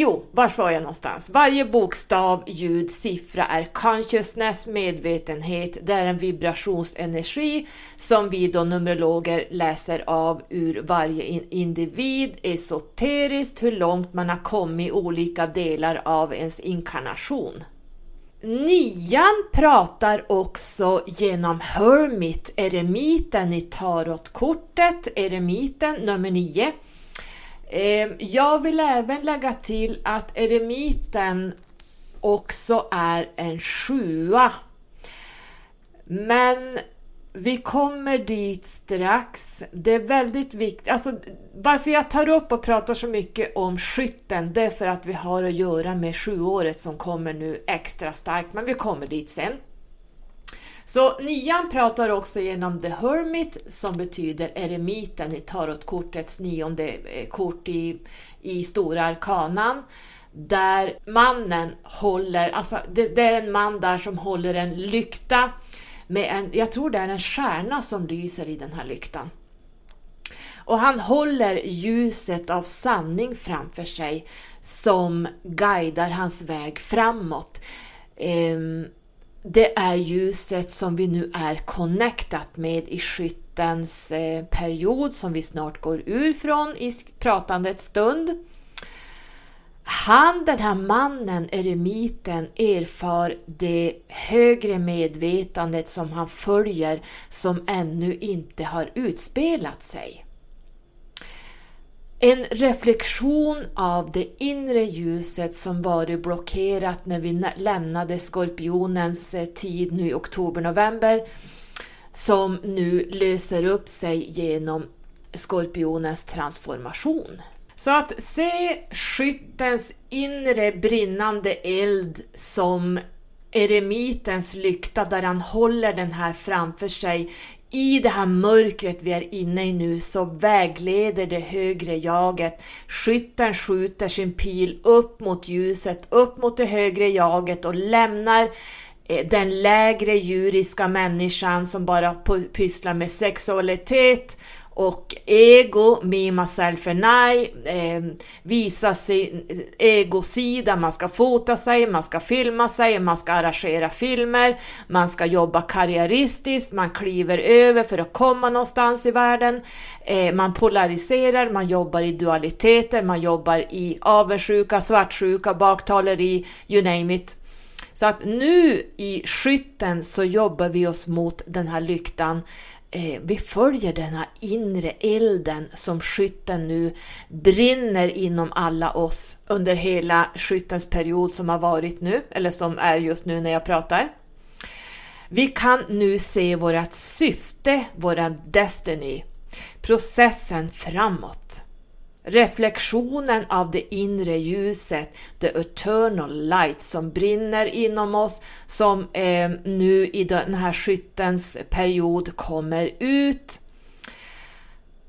Speaker 2: Jo, var var jag någonstans? Varje bokstav, ljud, siffra är consciousness, medvetenhet. Det är en vibrationsenergi som vi då numerologer läser av ur varje individ, esoteriskt, hur långt man har kommit i olika delar av ens inkarnation. Nian pratar också genom Hermit, eremiten i tarotkortet, eremiten nummer nio. Ehm, jag vill även lägga till att eremiten också är en sjua. Men vi kommer dit strax. Det är väldigt viktigt. Alltså, varför jag tar upp och pratar så mycket om skytten, det är för att vi har att göra med sjuåret som kommer nu extra starkt, men vi kommer dit sen. Så nian pratar också genom The Hermit som betyder eremiten i tarotkortets nionde eh, kort i, i stora arkanan. Där mannen håller, alltså det, det, är en man där som håller en lykta med en, jag tror det är en stjärna som lyser i den här lyktan. Och han håller ljuset av sanning framför sig som guidar hans väg framåt. Ehm, det är ljuset som vi nu är connectat med i skyttens eh, period som vi snart går ur från i pratandets stund. Han, den här mannen, eremiten, erfar det högre medvetandet som han följer som ännu inte har utspelat sig. En reflektion av det inre ljuset som varit blockerat när vi lämnade skorpionens eh, tid nu i oktober-november som nu löser upp sig genom skorpionens transformation. Så att se skyttens inre brinnande eld som eremitens lykta där han håller den här framför sig i det här mörkret vi är inne i nu så vägleder det högre jaget. Skytten skjuter sin pil upp mot ljuset, upp mot det högre jaget och lämnar eh, den lägre djuriska människan som bara pysslar med sexualitet och ego, me, myself and I, eh, visa sin egosida, man ska fota sig, man ska filma sig, man ska arrangera filmer, man ska jobba karriäristiskt, man kliver över för att komma någonstans i världen, eh, man polariserar, man jobbar i dualiteter, man jobbar i avundsjuka, svartsjuka, baktaleri, you name it. Så att nu i skytten så jobbar vi oss mot den här lyktan. Eh, vi följer den här inre elden som skytten nu brinner inom alla oss under hela skyttens period som har varit nu, eller som är just nu när jag pratar. Vi kan nu se vårt syfte, våran destiny, processen framåt. Reflektionen av det inre ljuset, the eternal light som brinner inom oss, som eh, nu i den här skyttens period kommer ut.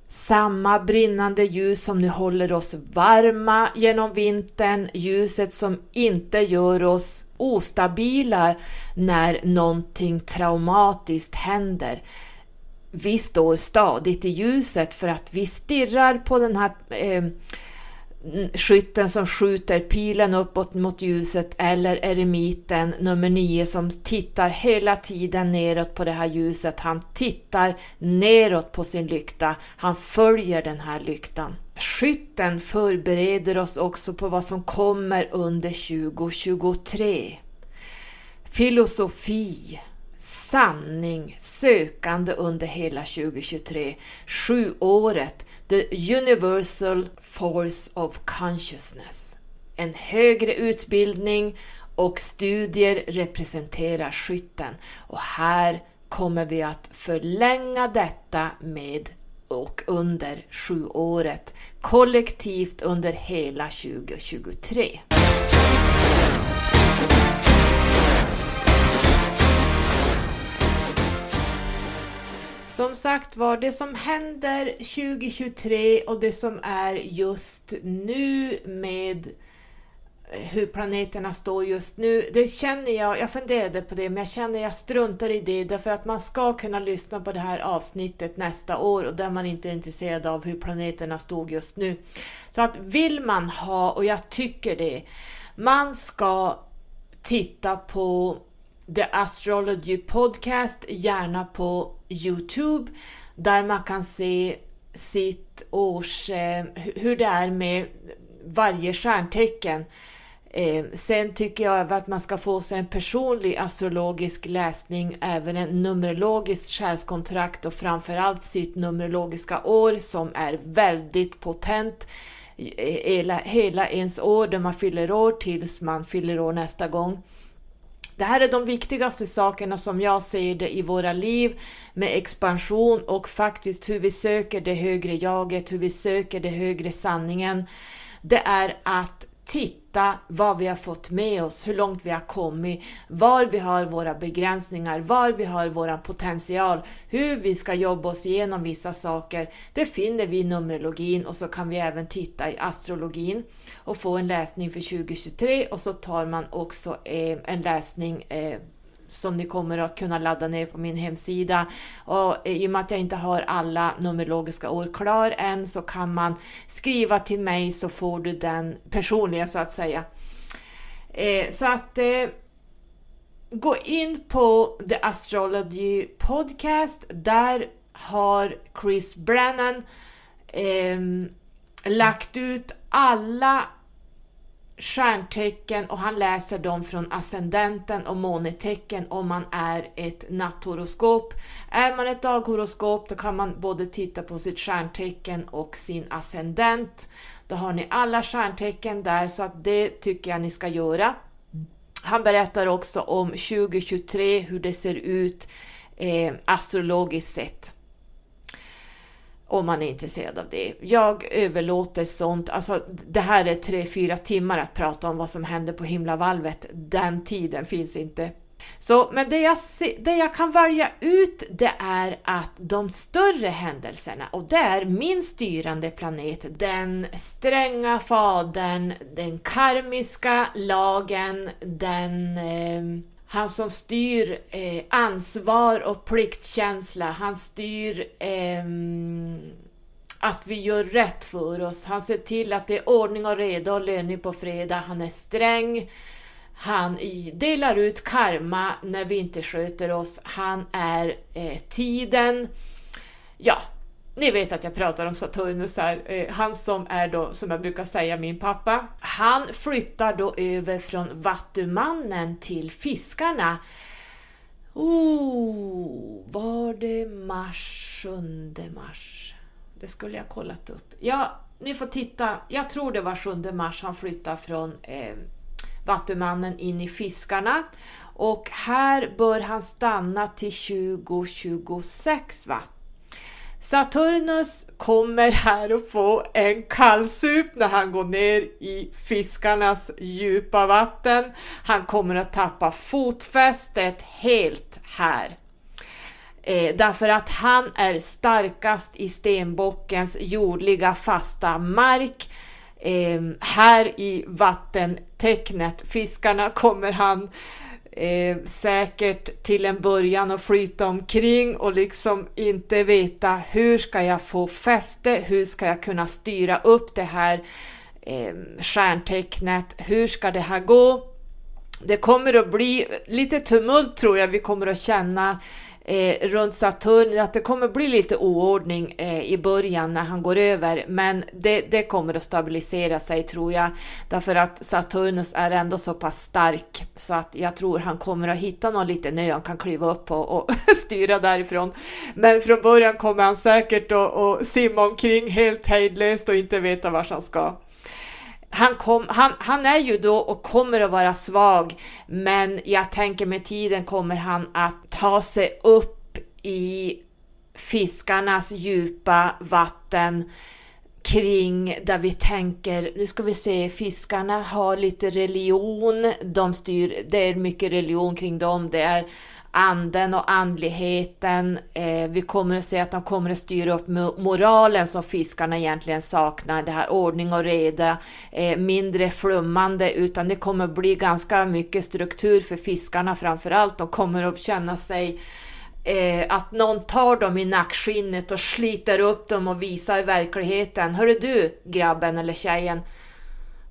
Speaker 2: Samma brinnande ljus som nu håller oss varma genom vintern, ljuset som inte gör oss ostabila när någonting traumatiskt händer vi står stadigt i ljuset för att vi stirrar på den här eh, skytten som skjuter pilen uppåt mot ljuset eller eremiten nummer nio som tittar hela tiden neråt på det här ljuset. Han tittar neråt på sin lykta. Han följer den här lyktan. Skytten förbereder oss också på vad som kommer under 2023. Filosofi, sanning sökande under hela 2023. Sju året The Universal Force of Consciousness. En högre utbildning och studier representerar skytten och här kommer vi att förlänga detta med och under sju året kollektivt under hela 2023. Som sagt var, det som händer 2023 och det som är just nu med eh, hur planeterna står just nu, det känner jag, jag funderade på det, men jag känner jag struntar i det därför att man ska kunna lyssna på det här avsnittet nästa år och där man inte är intresserad av hur planeterna stod just nu. Så att vill man ha, och jag tycker det, man ska titta på The Astrology Podcast, gärna på Youtube, där man kan se sitt års, eh, hur det är med varje stjärntecken. Eh, sen tycker jag att man ska få sig en personlig astrologisk läsning, även en numerologisk själskontrakt och framförallt sitt numerologiska år som är väldigt potent. Eh, hela, hela ens år där man fyller år tills man fyller år nästa gång. Det här är de viktigaste sakerna som jag ser det i våra liv med expansion och faktiskt hur vi söker det högre jaget, hur vi söker det högre sanningen. Det är att titta hitta vad vi har fått med oss, hur långt vi har kommit, var vi har våra begränsningar, var vi har vår potential, hur vi ska jobba oss igenom vissa saker. Det finner vi i Numerologin och så kan vi även titta i astrologin och få en läsning för 2023 och så tar man också eh, en läsning eh, som ni kommer att kunna ladda ner på min hemsida. Och I och med att jag inte har alla numerologiska år klar än så kan man skriva till mig så får du den personliga så att säga. Eh, så att eh, gå in på The Astrology Podcast. Där har Chris Brennan eh, lagt ut alla stjärntecken och han läser dem från ascendenten och månetecken om man är ett natthoroskop. Är man ett daghoroskop då kan man både titta på sitt stjärntecken och sin ascendent. Då har ni alla stjärntecken där så att det tycker jag ni ska göra. Han berättar också om 2023, hur det ser ut eh, astrologiskt sett om man är intresserad av det. Jag överlåter sånt, alltså det här är tre, fyra timmar att prata om vad som händer på himlavalvet. Den tiden finns inte. Så, men det jag, det jag kan välja ut det är att de större händelserna och det är min styrande planet, den stränga fadern, den karmiska lagen, den eh, han som styr eh, ansvar och pliktkänsla, han styr eh, att vi gör rätt för oss. Han ser till att det är ordning och reda och löning på fredag. Han är sträng. Han delar ut karma när vi inte sköter oss. Han är eh, tiden. Ja, ni vet att jag pratar om Saturnus här, eh, han som är då, som jag brukar säga, min pappa. Han flyttar då över från Vattumannen till Fiskarna. Oh, var det mars, 7 mars? Det skulle jag kollat upp. Ja, ni får titta. Jag tror det var 7 mars han flyttade från eh, Vattumannen in i Fiskarna. Och här bör han stanna till 2026 va? Saturnus kommer här att få en kallsup när han går ner i fiskarnas djupa vatten. Han kommer att tappa fotfästet helt här. Eh, därför att han är starkast i stenbockens jordliga fasta mark. Eh, här i vattentecknet, fiskarna, kommer han eh, säkert till en början att flyta omkring och liksom inte veta hur ska jag få fäste, hur ska jag kunna styra upp det här eh, stjärntecknet, hur ska det här gå? Det kommer att bli lite tumult tror jag vi kommer att känna eh, runt Saturn, att det kommer bli lite oordning eh, i början när han går över, men det, det, kommer att stabilisera sig tror jag, därför att Saturnus är ändå så pass stark så att jag tror han kommer att hitta någon liten ö han kan kliva upp på och styra därifrån. Men från början kommer han säkert att simma omkring helt hejdlöst och inte veta vart han ska. Han, kom, han, han, är ju då och kommer att vara svag, men jag tänker med tiden kommer han att ta sig upp i fiskarnas djupa vatten kring där vi tänker, nu ska vi se, fiskarna har lite religion, de styr, det är mycket religion kring dem, det är anden och andligheten. Eh, vi kommer att se att de kommer att styra upp moralen som fiskarna egentligen saknar. Det här ordning och reda, eh, mindre flummande, utan det kommer att bli ganska mycket struktur för fiskarna framför allt. De kommer att känna sig eh, att någon tar dem i nackskinnet och sliter upp dem och visar verkligheten. Hörru du, grabben eller tjejen.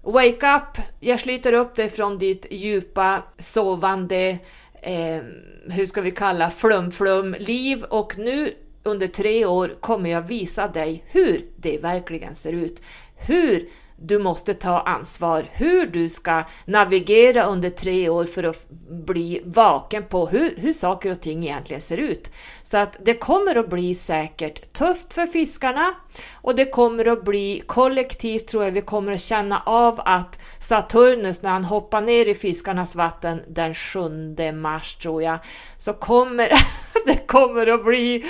Speaker 2: Wake up! Jag sliter upp dig från ditt djupa sovande eh, hur ska vi kalla flum-flum-liv och nu under tre år kommer jag visa dig hur det verkligen ser ut. Hur du måste ta ansvar, hur du ska navigera under tre år för att bli vaken på hur, hur saker och ting egentligen ser ut. Så att det kommer att bli säkert tufft för fiskarna och det kommer att bli kollektivt tror jag vi kommer att känna av att Saturnus när han hoppar ner i fiskarnas vatten den 7 mars tror jag så kommer det kommer att bli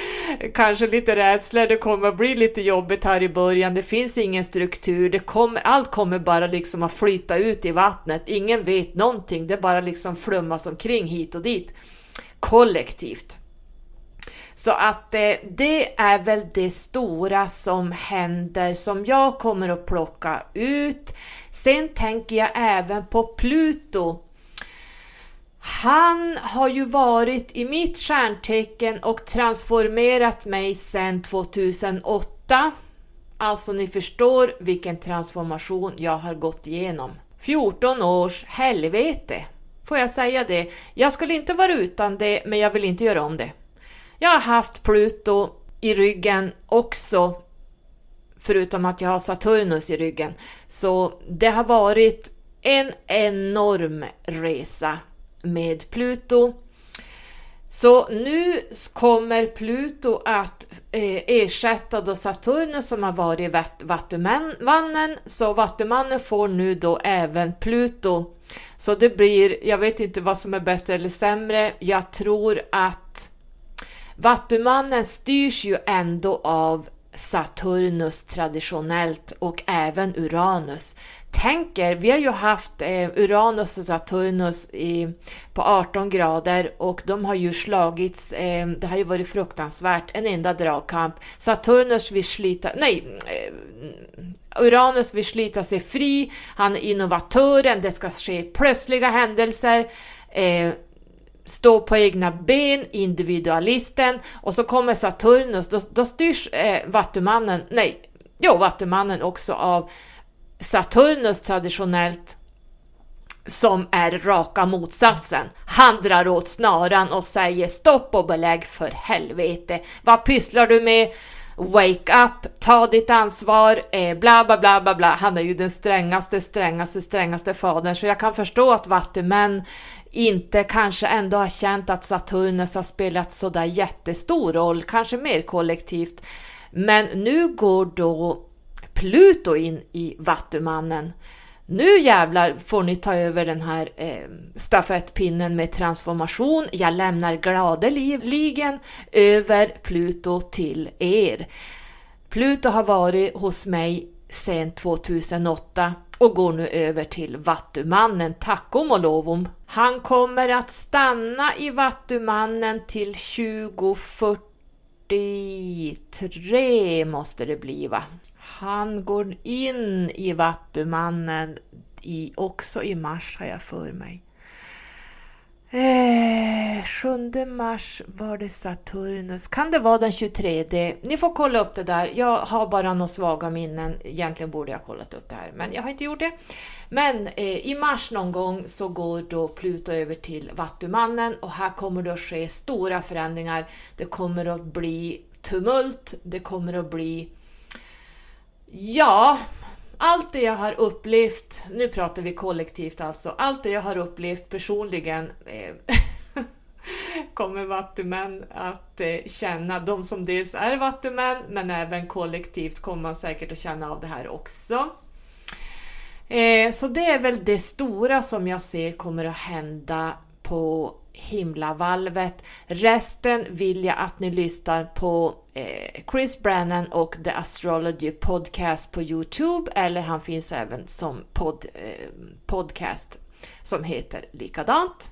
Speaker 2: kanske lite rädsla, det kommer att bli lite jobbigt här i början, det finns ingen struktur, det kommer kommer, allt kommer bara liksom att flyta ut i vattnet. Ingen vet någonting. Det bara liksom flummas omkring hit och dit kollektivt. Så att eh, det är väl det stora som händer som jag kommer att plocka ut. Sen tänker jag även på Pluto. Han har ju varit i mitt stjärntecken och transformerat mig sedan 2008. Alltså ni förstår vilken transformation jag har gått igenom. 14 års helvete. Får jag säga det? Jag skulle inte vara utan det, men jag vill inte göra om det. Jag har haft Pluto i ryggen också, förutom att jag har Saturnus i ryggen. Så det har varit en enorm resa med Pluto. Så nu kommer Pluto att eh, ersätta då Saturnus som har varit Vattumannen. Så Vattumannen får nu då även Pluto. Så det blir, jag vet inte vad som är bättre eller sämre. Jag tror att Vattumannen styrs ju ändå av Saturnus traditionellt och även Uranus. Tänker, vi har ju haft eh, Uranus och Saturnus i, på 18 grader och de har ju slagits, eh, det har ju varit fruktansvärt, en enda dragkamp. Saturnus vill slita, nej, eh, Uranus vill slita sig fri, han är innovatören, det ska ske plötsliga händelser. Eh, Stå på egna ben, individualisten och så kommer Saturnus, då, då styrs eh, Vattumannen, nej, jo, Vattumannen också av Saturnus traditionellt som är raka motsatsen. Han drar åt snaran och säger stopp och belägg för helvete. Vad pysslar du med? Wake up, ta ditt ansvar, eh, bla bla bla bla bla. Han är ju den strängaste, strängaste, strängaste fadern så jag kan förstå att vattumän inte kanske ändå har känt att Saturnus har spelat sådär jättestor roll, kanske mer kollektivt. Men nu går då Pluto in i Vattumannen. Nu jävlar får ni ta över den här eh, stafettpinnen med transformation. Jag lämnar gladeligen över Pluto till er. Pluto har varit hos mig sedan 2008 och går nu över till Vattumannen, tackom och lovom. Han kommer att stanna i Vattumannen till 2043 måste det bli va? Han går in i Vattumannen i, också i mars har jag för mig. Eh, 7 mars var det Saturnus. Kan det vara den 23? Ni får kolla upp det där. Jag har bara några svaga minnen. Egentligen borde jag ha kollat upp det här, men jag har inte gjort det. Men eh, i mars någon gång så går då Pluto över till Vattumannen och här kommer det att ske stora förändringar. Det kommer att bli tumult, det kommer att bli Ja, allt det jag har upplevt, nu pratar vi kollektivt alltså, allt det jag har upplevt personligen eh, kommer vattumän att eh, känna, de som dels är vattumän men även kollektivt kommer man säkert att känna av det här också. Eh, så det är väl det stora som jag ser kommer att hända på himlavalvet. Resten vill jag att ni lyssnar på eh, Chris Brennan och The Astrology Podcast på Youtube eller han finns även som pod, eh, podcast som heter likadant.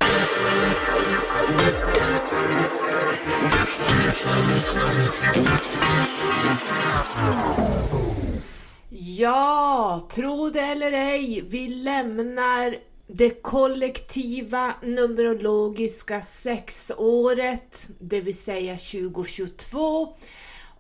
Speaker 2: Ja, tro det eller ej, vi lämnar det kollektiva numerologiska sexåret, det vill säga 2022.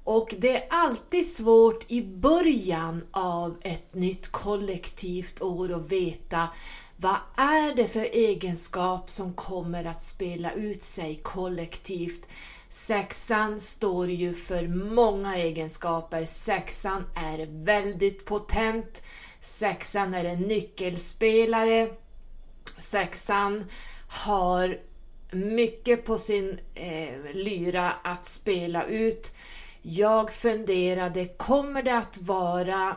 Speaker 2: Och det är alltid svårt i början av ett nytt kollektivt år att veta vad är det för egenskap som kommer att spela ut sig kollektivt. Sexan står ju för många egenskaper. Sexan är väldigt potent. Sexan är en nyckelspelare sexan har mycket på sin eh, lyra att spela ut. Jag funderade, kommer det att vara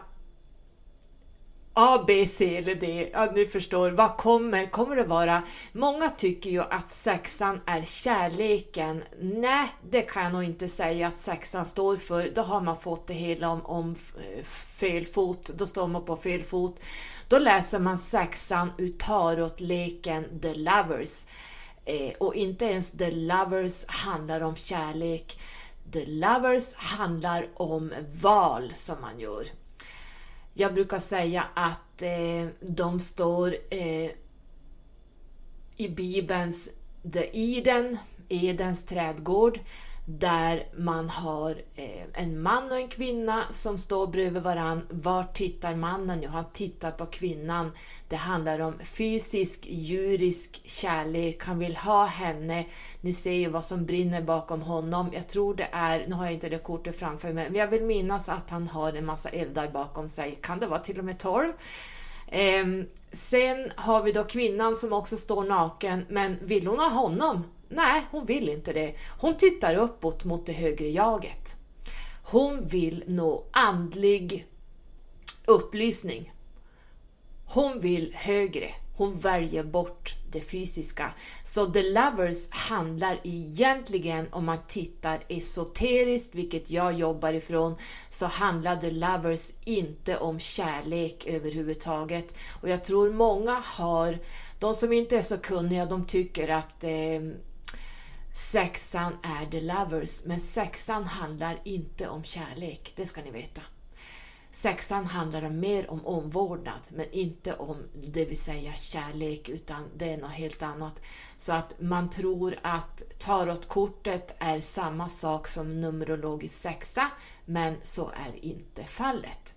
Speaker 2: A, B, C eller D. Ja, ni förstår. Vad kommer? Kommer det vara? Många tycker ju att sexan är kärleken. Nej, det kan jag nog inte säga att sexan står för. Då har man fått det hela om, om fel fot. Då står man på fel fot. Då läser man sexan ur tarotleken The Lovers. Eh, och inte ens The Lovers handlar om kärlek. The Lovers handlar om val som man gör. Jag brukar säga att eh, de står eh, i Bibelns The Eden, Edens trädgård, där man har eh, en man och en kvinna som står bredvid varann. Vart tittar mannen? Jo, han tittar på kvinnan. Det handlar om fysisk, djurisk kärlek. Han vill ha henne. Ni ser ju vad som brinner bakom honom. Jag tror det är, nu har jag inte det kortet framför mig, men jag vill minnas att han har en massa eldar bakom sig. Kan det vara till och med tolv? Ehm, sen har vi då kvinnan som också står naken, men vill hon ha honom? Nej, hon vill inte det. Hon tittar uppåt mot det högre jaget. Hon vill nå andlig upplysning. Hon vill högre. Hon väljer bort det fysiska. Så The Lovers handlar egentligen, om man tittar esoteriskt, vilket jag jobbar ifrån, så handlar The Lovers inte om kärlek överhuvudtaget. Och jag tror många har, de som inte är så kunniga, de tycker att eh, Sexan är The Lovers, men sexan handlar inte om kärlek, det ska ni veta. Sexan handlar mer om omvårdnad, men inte om det vill säga kärlek, utan det är något helt annat. Så att man tror att tarotkortet är samma sak som numerologisk sexa, men så är inte fallet.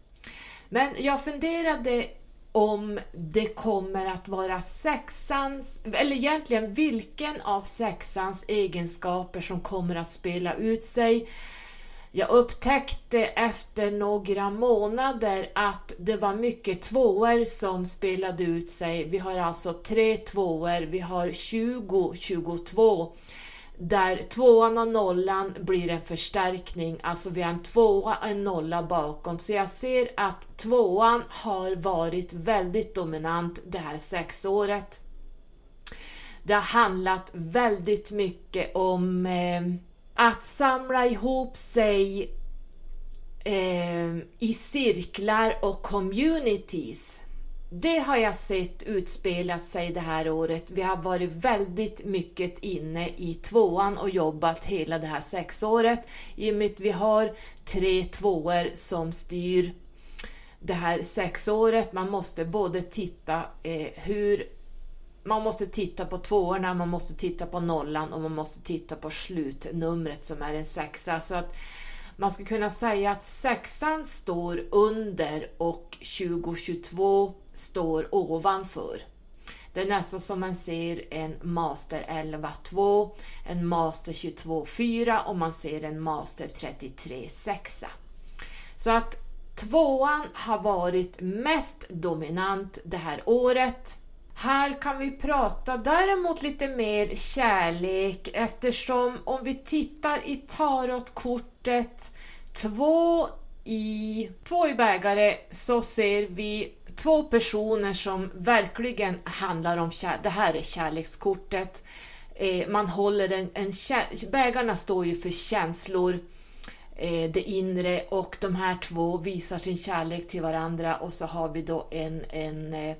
Speaker 2: Men jag funderade om det kommer att vara sexans, eller egentligen vilken av sexans egenskaper som kommer att spela ut sig. Jag upptäckte efter några månader att det var mycket tvåor som spelade ut sig. Vi har alltså tre tvåor, vi har 20, 22 där tvåan och nollan blir en förstärkning, alltså vi har en tvåa och en nolla bakom. Så jag ser att tvåan har varit väldigt dominant det här sexåret. Det har handlat väldigt mycket om eh, att samla ihop sig eh, i cirklar och communities. Det har jag sett utspelat sig det här året. Vi har varit väldigt mycket inne i tvåan och jobbat hela det här sexåret. I och med att vi har tre tvåor som styr det här sexåret. Man måste både titta eh, hur man måste titta på tvåorna, man måste titta på nollan och man måste titta på slutnumret som är en sexa. Så att man skulle kunna säga att sexan står under och 2022 står ovanför. Det är nästan som man ser en Master 11.2, en Master 22.4 och man ser en Master 33.6. Så att tvåan har varit mest dominant det här året. Här kan vi prata däremot lite mer kärlek eftersom om vi tittar i tarotkortet två i, två i bägare så ser vi två personer som verkligen handlar om kärlek. Det här är kärlekskortet. Eh, man håller en, en bägarna står ju för känslor, eh, det inre och de här två visar sin kärlek till varandra och så har vi då en, en, eh,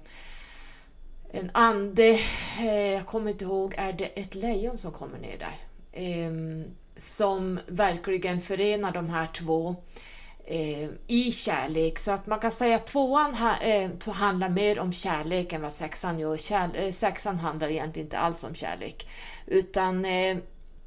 Speaker 2: en ande, eh, jag kommer inte ihåg, är det ett lejon som kommer ner där? Ehm, som verkligen förenar de här två eh, i kärlek. Så att man kan säga att tvåan ha, eh, handlar mer om kärlek än vad sexan gör. Kärle eh, sexan handlar egentligen inte alls om kärlek. Utan eh,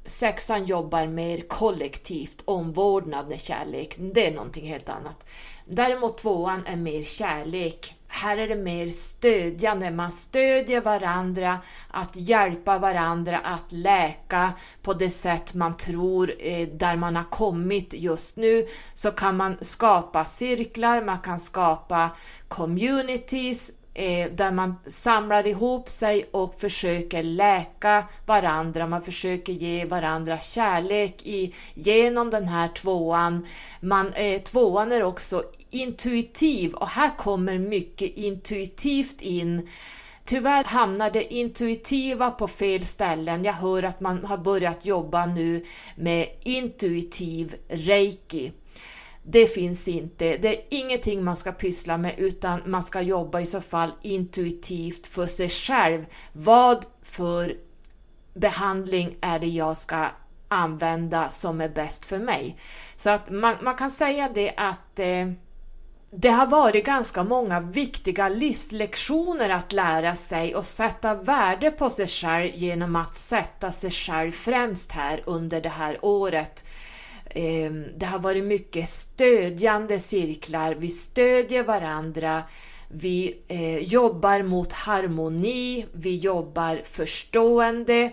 Speaker 2: sexan jobbar mer kollektivt, omvårdnad med kärlek. Det är någonting helt annat. Däremot tvåan är mer kärlek här är det mer stödjande, man stödjer varandra, att hjälpa varandra att läka på det sätt man tror eh, där man har kommit just nu. Så kan man skapa cirklar, man kan skapa communities, eh, där man samlar ihop sig och försöker läka varandra, man försöker ge varandra kärlek i, genom den här tvåan. Man, eh, tvåan är också intuitiv och här kommer mycket intuitivt in Tyvärr hamnar det intuitiva på fel ställen. Jag hör att man har börjat jobba nu med intuitiv reiki. Det finns inte. Det är ingenting man ska pyssla med utan man ska jobba i så fall intuitivt för sig själv. Vad för behandling är det jag ska använda som är bäst för mig? Så att man, man kan säga det att eh, det har varit ganska många viktiga livslektioner att lära sig och sätta värde på sig själv genom att sätta sig själv främst här under det här året. Ehm, det har varit mycket stödjande cirklar, vi stödjer varandra, vi eh, jobbar mot harmoni, vi jobbar förstående,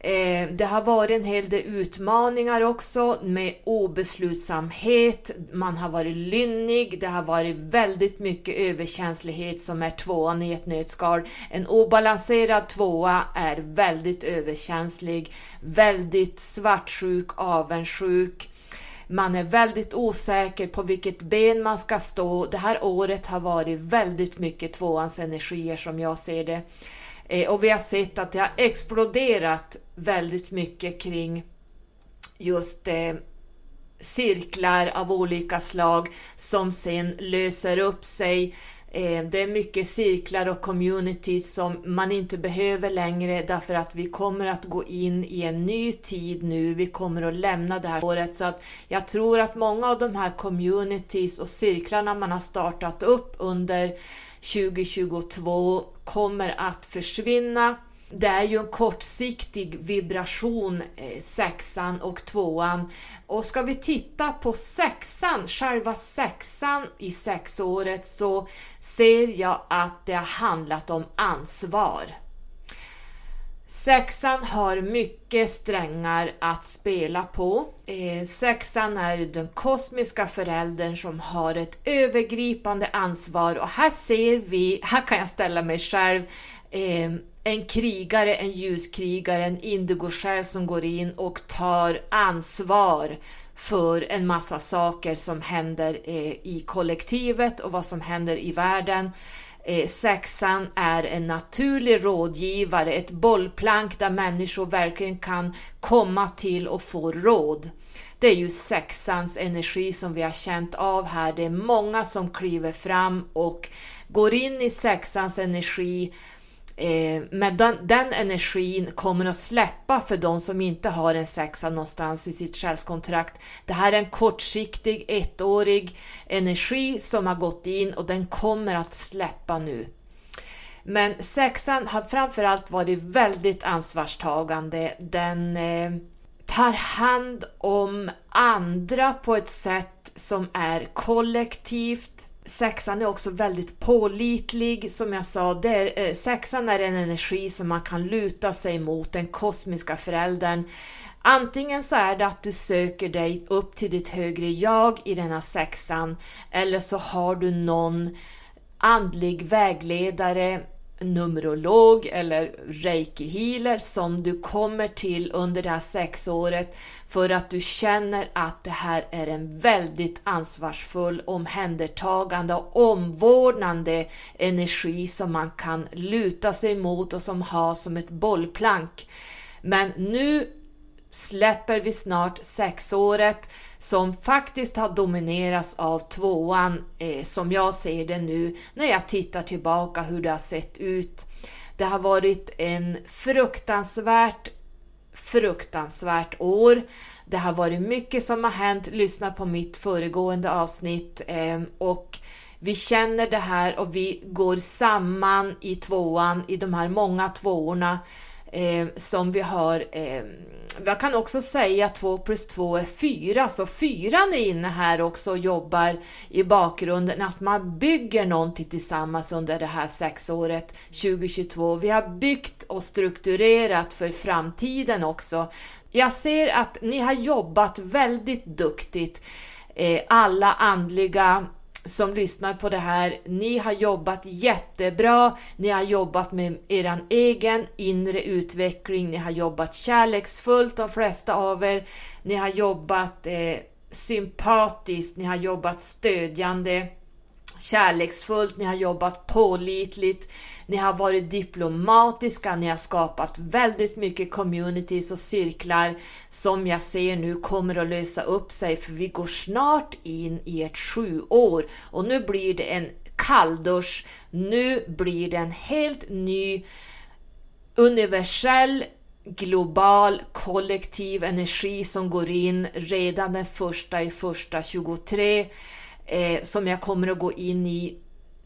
Speaker 2: Eh, det har varit en hel del utmaningar också med obeslutsamhet, man har varit lynnig, det har varit väldigt mycket överkänslighet som är tvåan i ett nötskal. En obalanserad tvåa är väldigt överkänslig, väldigt svartsjuk, avundsjuk. Man är väldigt osäker på vilket ben man ska stå. Det här året har varit väldigt mycket tvåans energier som jag ser det. Eh, och vi har sett att det har exploderat väldigt mycket kring just eh, cirklar av olika slag som sen löser upp sig. Eh, det är mycket cirklar och communities som man inte behöver längre därför att vi kommer att gå in i en ny tid nu. Vi kommer att lämna det här året så att jag tror att många av de här communities och cirklarna man har startat upp under 2022 kommer att försvinna. Det är ju en kortsiktig vibration, eh, sexan och tvåan. Och ska vi titta på sexan, själva sexan i sexåret, så ser jag att det har handlat om ansvar. Sexan har mycket strängar att spela på. Eh, sexan är den kosmiska föräldern som har ett övergripande ansvar och här ser vi, här kan jag ställa mig själv, eh, en krigare, en ljuskrigare, en indigosjäl som går in och tar ansvar för en massa saker som händer eh, i kollektivet och vad som händer i världen. Eh, sexan är en naturlig rådgivare, ett bollplank där människor verkligen kan komma till och få råd. Det är ju sexans energi som vi har känt av här. Det är många som kliver fram och går in i sexans energi Eh, men den, den, energin kommer att släppa för de som inte har en sexa någonstans i sitt själskontrakt. Det här är en kortsiktig, ettårig energi som har gått in och den kommer att släppa nu. Men sexan har framförallt varit väldigt ansvarstagande. Den eh, tar hand om andra på ett sätt som är kollektivt, Sexan är också väldigt pålitlig, som jag sa. Det är, eh, sexan är en energi som man kan luta sig mot, den kosmiska föräldern. Antingen så är det att du söker dig upp till ditt högre jag i denna sexan, eller så har du någon andlig vägledare, numerolog eller reiki-healer som du kommer till under det här sexåret för att du känner att det här är en väldigt ansvarsfull, omhändertagande och omvårdnande energi som man kan luta sig mot och som har som ett bollplank. Men nu släpper vi snart sexåret som faktiskt har dominerats av tvåan eh, som jag ser det nu när jag tittar tillbaka hur det har sett ut. Det har varit en fruktansvärt fruktansvärt år. Det har varit mycket som har hänt. Lyssna på mitt föregående avsnitt eh, och vi känner det här och vi går samman i tvåan, i de här många tvåorna eh, som vi har. Eh, jag kan också säga att 2 plus 2 är 4, så 4 är inne här också och jobbar i bakgrunden, att man bygger någonting tillsammans under det här sexåret 2022. Vi har byggt och strukturerat för framtiden också. Jag ser att ni har jobbat väldigt duktigt, eh, alla andliga som lyssnar på det här, ni har jobbat jättebra, ni har jobbat med er egen inre utveckling, ni har jobbat kärleksfullt de flesta av er, ni har jobbat eh, sympatiskt, ni har jobbat stödjande, kärleksfullt, ni har jobbat pålitligt, ni har varit diplomatiska, ni har skapat väldigt mycket communities och cirklar som jag ser nu kommer att lösa upp sig för vi går snart in i ett sju år och nu blir det en kalldusch. Nu blir det en helt ny universell global kollektiv energi som går in redan den första i första 23 eh, som jag kommer att gå in i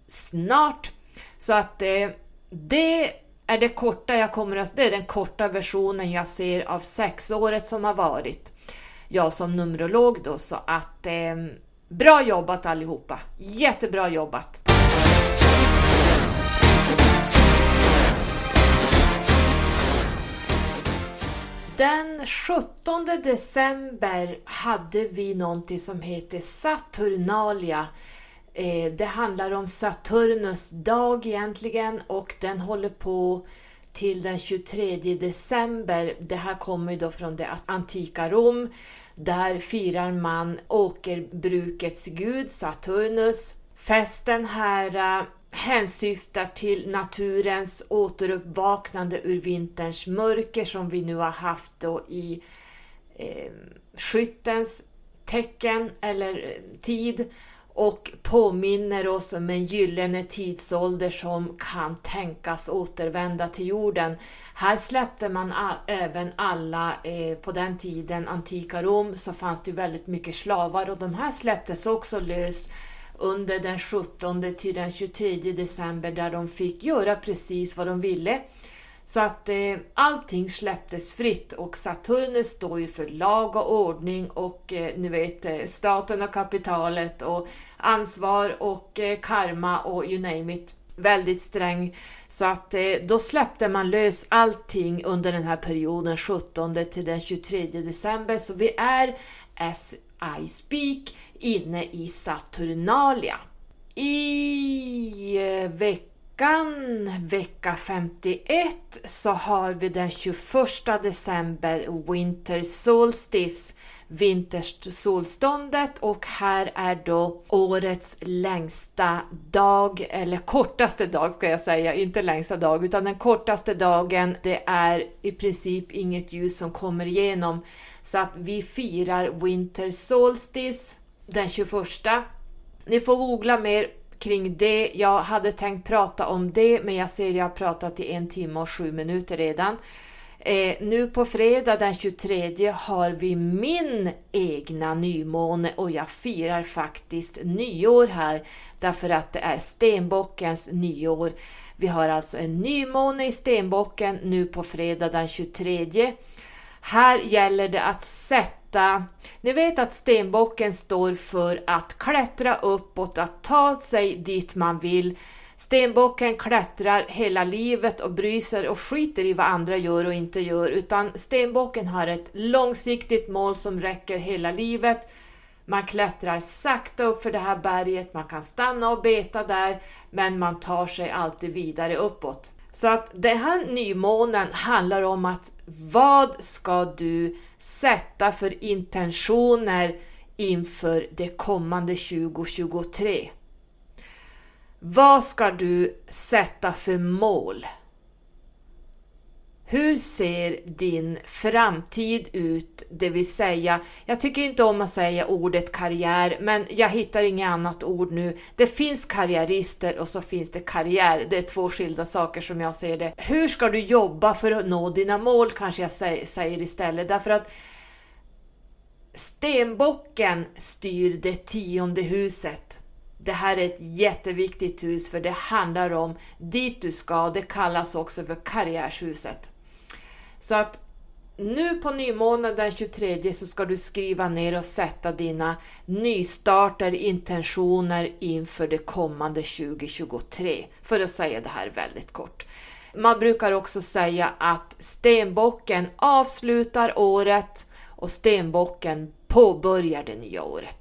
Speaker 2: snart. Så att eh, det är det korta jag kommer att, det är den korta versionen jag ser av sexåret som har varit. Jag som numerolog då, så att eh, bra jobbat allihopa! Jättebra jobbat! Den 17 december hade vi någonting som heter Saturnalia eh, det handlar om Saturnus dag egentligen och den håller på till den 23 december. Det här kommer ju då från det antika Rom. Där firar man åkerbrukets gud Saturnus. Festen här eh, hänsyftar till naturens återuppvaknande ur vinterns mörker som vi nu har haft då i eh, skyttens tecken eller eh, tid och påminner oss om en gyllene tidsålder som kan tänkas återvända till jorden. Här släppte man även alla, eh, på den tiden, antika Rom, så fanns det väldigt mycket slavar och de här släpptes också lös under den 17 till den 23 december där de fick göra precis vad de ville. Så att eh, allting släpptes fritt och Saturnus står ju för lag och ordning och eh, ni vet eh, staten och kapitalet och ansvar och eh, karma och you name it. Väldigt sträng. Så att eh, då släppte man lös allting under den här perioden 17 till den 23 december. Så vi är as I speak inne i Saturnalia. I eh, veckan, vecka 51, så har vi den 21 december Winter Solstice, vintersolståndet och här är då årets längsta dag, eller kortaste dag ska jag säga, inte längsta dag utan den kortaste dagen. Det är i princip inget ljus som kommer igenom så att vi firar Winter Solstice den 21. Ni får googla mer kring det. Jag hade tänkt prata om det, men jag ser att jag har pratat i en timme och sju minuter redan. Eh, nu på fredag den 23 har vi min egna nymåne och jag firar faktiskt nyår här därför att det är stenbockens nyår. Vi har alltså en nymåne i stenbocken nu på fredag den 23. Här gäller det att sätta sätta... Ni vet att stenbocken står för att klättra uppåt, att ta sig dit man vill. Stenbocken klättrar hela livet och bryr sig och skiter i vad andra gör och inte gör, utan stenbocken har ett långsiktigt mål som räcker hela livet. Man klättrar sakta upp för det här berget, man kan stanna och beta där, men man tar sig alltid vidare uppåt. Så att den här nymånen handlar om att vad ska du sätta för intentioner inför det kommande 2023? Vad ska du sätta för mål? Hur ser din framtid ut? Det vill säga, jag tycker inte om att säga ordet karriär, men jag hittar inget annat ord nu. Det finns karriärister och så finns det karriär. Det är två skilda saker som jag ser det. Hur ska du jobba för att nå dina mål kanske jag säger istället, därför att Stenbocken styr det tionde huset. Det här är ett jätteviktigt hus för det handlar om dit du ska. Det kallas också för karriärshuset. Så att nu på nymånaden den 23 så ska du skriva ner och sätta dina nystarter, intentioner inför det kommande 2023. För att säga det här väldigt kort. Man brukar också säga att stenbocken avslutar året och stenbocken påbörjar det nya året.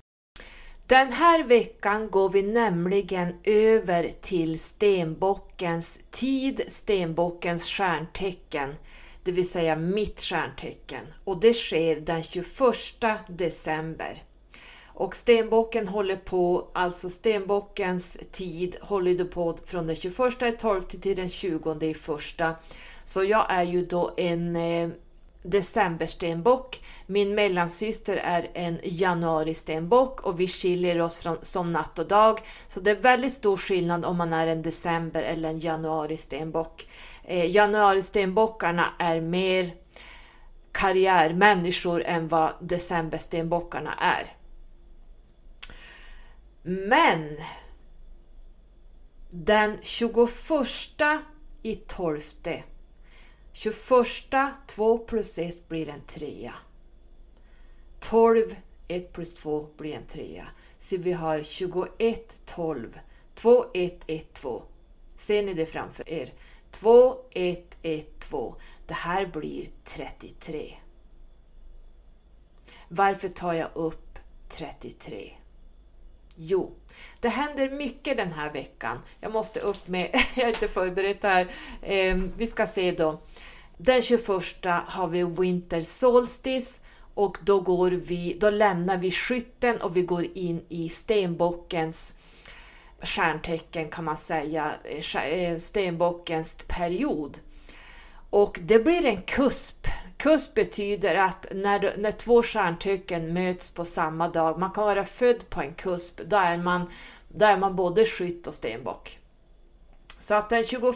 Speaker 2: Den här veckan går vi nämligen över till stenbockens tid, stenbockens stjärntecken, det vill säga mitt stjärntecken. Och det sker den 21 december. Och stenbocken håller på, alltså stenbockens tid håller på från den 21 12 till den 20 i första. Så jag är ju då en eh, decemberstenbock. Min mellansyster är en januaristenbock och vi skiljer oss från, som natt och dag. Så det är väldigt stor skillnad om man är en december eller en januaristenbock. Eh, januaristenbockarna är mer karriärmänniskor än vad decemberstenbockarna är. Men den 21 i 12 21, 2 plus 1 blir en trea. 12, 1 plus 2 blir en trea. Så vi har 21, 12, 2, 1, 1, 2. Ser ni det framför er? 2, 1, 1, 2. Det här blir 33. Varför tar jag upp 33? Jo, det händer mycket den här veckan. Jag måste upp med, jag är inte förberett här. Eh, vi ska se då. Den 21 har vi Winter Solstice och då, går vi, då lämnar vi skytten och vi går in i stenbockens stjärntecken kan man säga, stenbockens period. Och det blir en kusp. Kusp betyder att när, när två stjärntecken möts på samma dag, man kan vara född på en kusp, då är man, då är man både skytt och stenbock. Så att den 21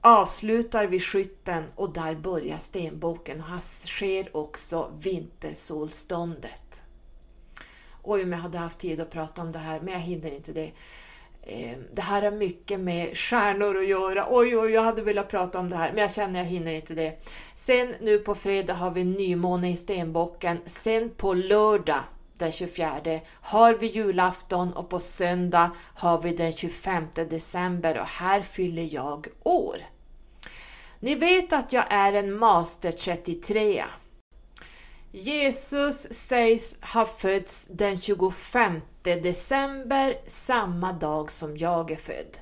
Speaker 2: avslutar vi skytten och där börjar stenboken och här sker också vintersolståndet. Oj, om jag hade haft tid att prata om det här, men jag hinner inte det. Ehm, det här har mycket med stjärnor att göra. Oj, oj, jag hade velat prata om det här, men jag känner jag hinner inte det. Sen nu på fredag har vi nymåne i stenbocken. Sen på lördag den 24 har vi julafton och på söndag har vi den 25 december och här fyller jag år. Ni vet att jag är en master 33. Jesus sägs ha fötts den 25 december, samma dag som jag är född.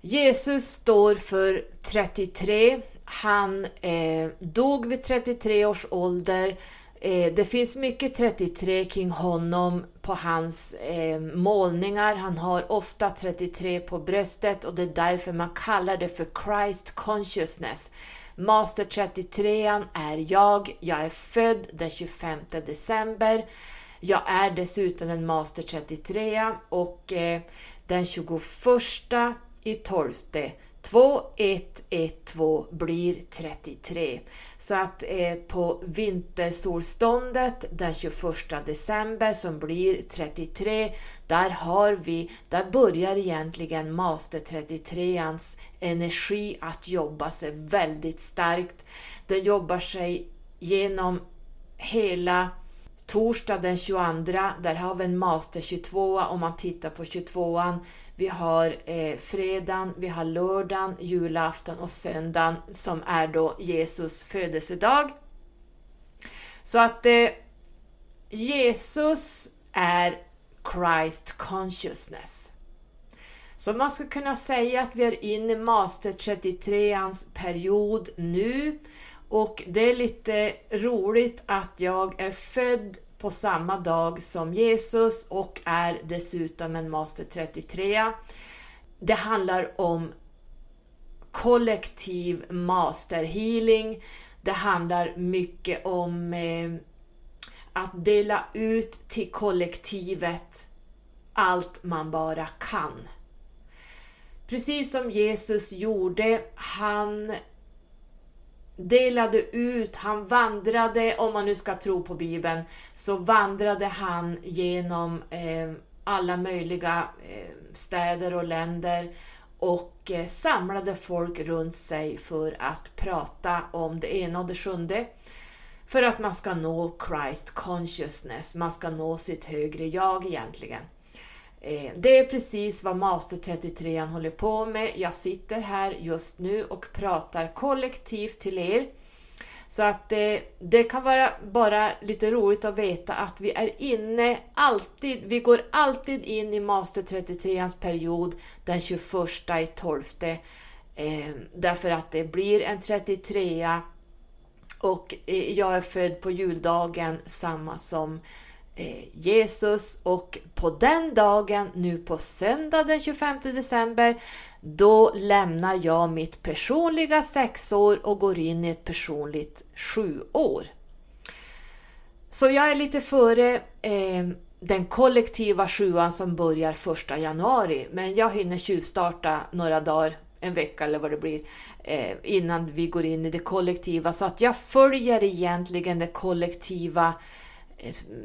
Speaker 2: Jesus står för 33. Han eh, dog vid 33 års ålder Eh, det finns mycket 33 kring honom på hans eh, målningar. Han har ofta 33 på bröstet och det är därför man kallar det för Christ Consciousness. Master 33 är jag. Jag är född den 25 december. Jag är dessutom en Master 33 och eh, den 21 i 12 2112 blir 33. Så att eh, på vintersolståndet den 21 december som blir 33, där har vi, där börjar egentligen Master 33ans energi att jobba sig väldigt starkt. Den jobbar sig genom hela torsdag den 22, där har vi en Master 22 om man tittar på 22an vi har eh, fredagen, vi har lördagen, julafton och söndagen som är då Jesus födelsedag. Så att eh, Jesus är Christ consciousness. Så man skulle kunna säga att vi är inne i Master 33ans period nu och det är lite roligt att jag är född på samma dag som Jesus och är dessutom en Master 33. Det handlar om kollektiv master healing. Det handlar mycket om eh, att dela ut till kollektivet allt man bara kan. Precis som Jesus gjorde, han delade ut, han vandrade, om man nu ska tro på Bibeln, så vandrade han genom eh, alla möjliga eh, städer och länder och eh, samlade folk runt sig för att prata om det ena och det sjunde. För att man ska nå Christ consciousness, man ska nå sitt högre jag egentligen. Eh, det är precis vad Master 33 håller på med. Jag sitter här just nu och pratar kollektivt till er. Så att det, det kan vara bara lite roligt att veta att vi är inne alltid, vi går alltid in i Master 33ans period den 21 i 12. Eh, därför att det blir en 33 och eh, jag är född på juldagen samma som Eh, Jesus och på den dagen, nu på söndag den 25 december, då lämnar jag mitt personliga sexår och går in i ett personligt sjuår. Så jag är lite före eh, den kollektiva sjuan som börjar 1 januari, men jag hinner tjuvstarta några dagar, en vecka eller vad det blir, eh, innan vi går in i det kollektiva. Så att jag följer egentligen det kollektiva eh,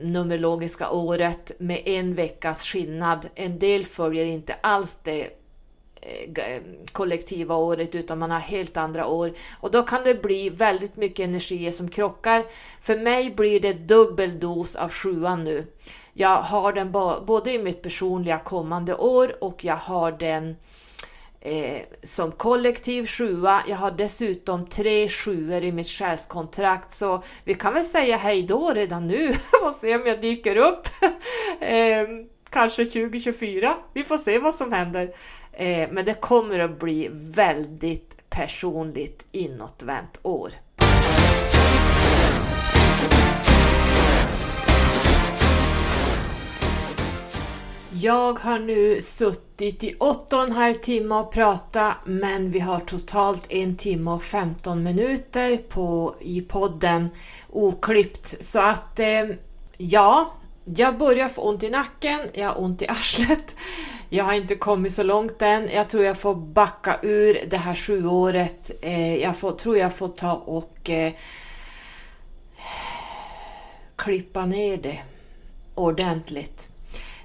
Speaker 2: numerologiska året med en veckas skillnad. En del följer inte alls det eh, kollektiva året utan man har helt andra år. Och då kan det bli väldigt mycket energier som krockar. För mig blir det dubbel dos av sjuan nu. Jag har den både i mitt personliga kommande år och jag har den eh, som kollektiv sjua. Jag har dessutom tre sjuor i mitt själskontrakt så vi kan väl säga hej då redan nu. Får se om jag dyker upp. eh, kanske 2024. Vi får se vad som händer. Eh, men det kommer att bli väldigt personligt inåtvänt år. Jag har nu suttit i 8,5 timme och pratat men vi har totalt en timme och 15 minuter på, i podden oklippt. Så att eh, ja, jag börjar få ont i nacken, jag har ont i arslet. Jag har inte kommit så långt än. Jag tror jag får backa ur det här sjuåret. Eh, jag får, tror jag får ta och eh, klippa ner det ordentligt.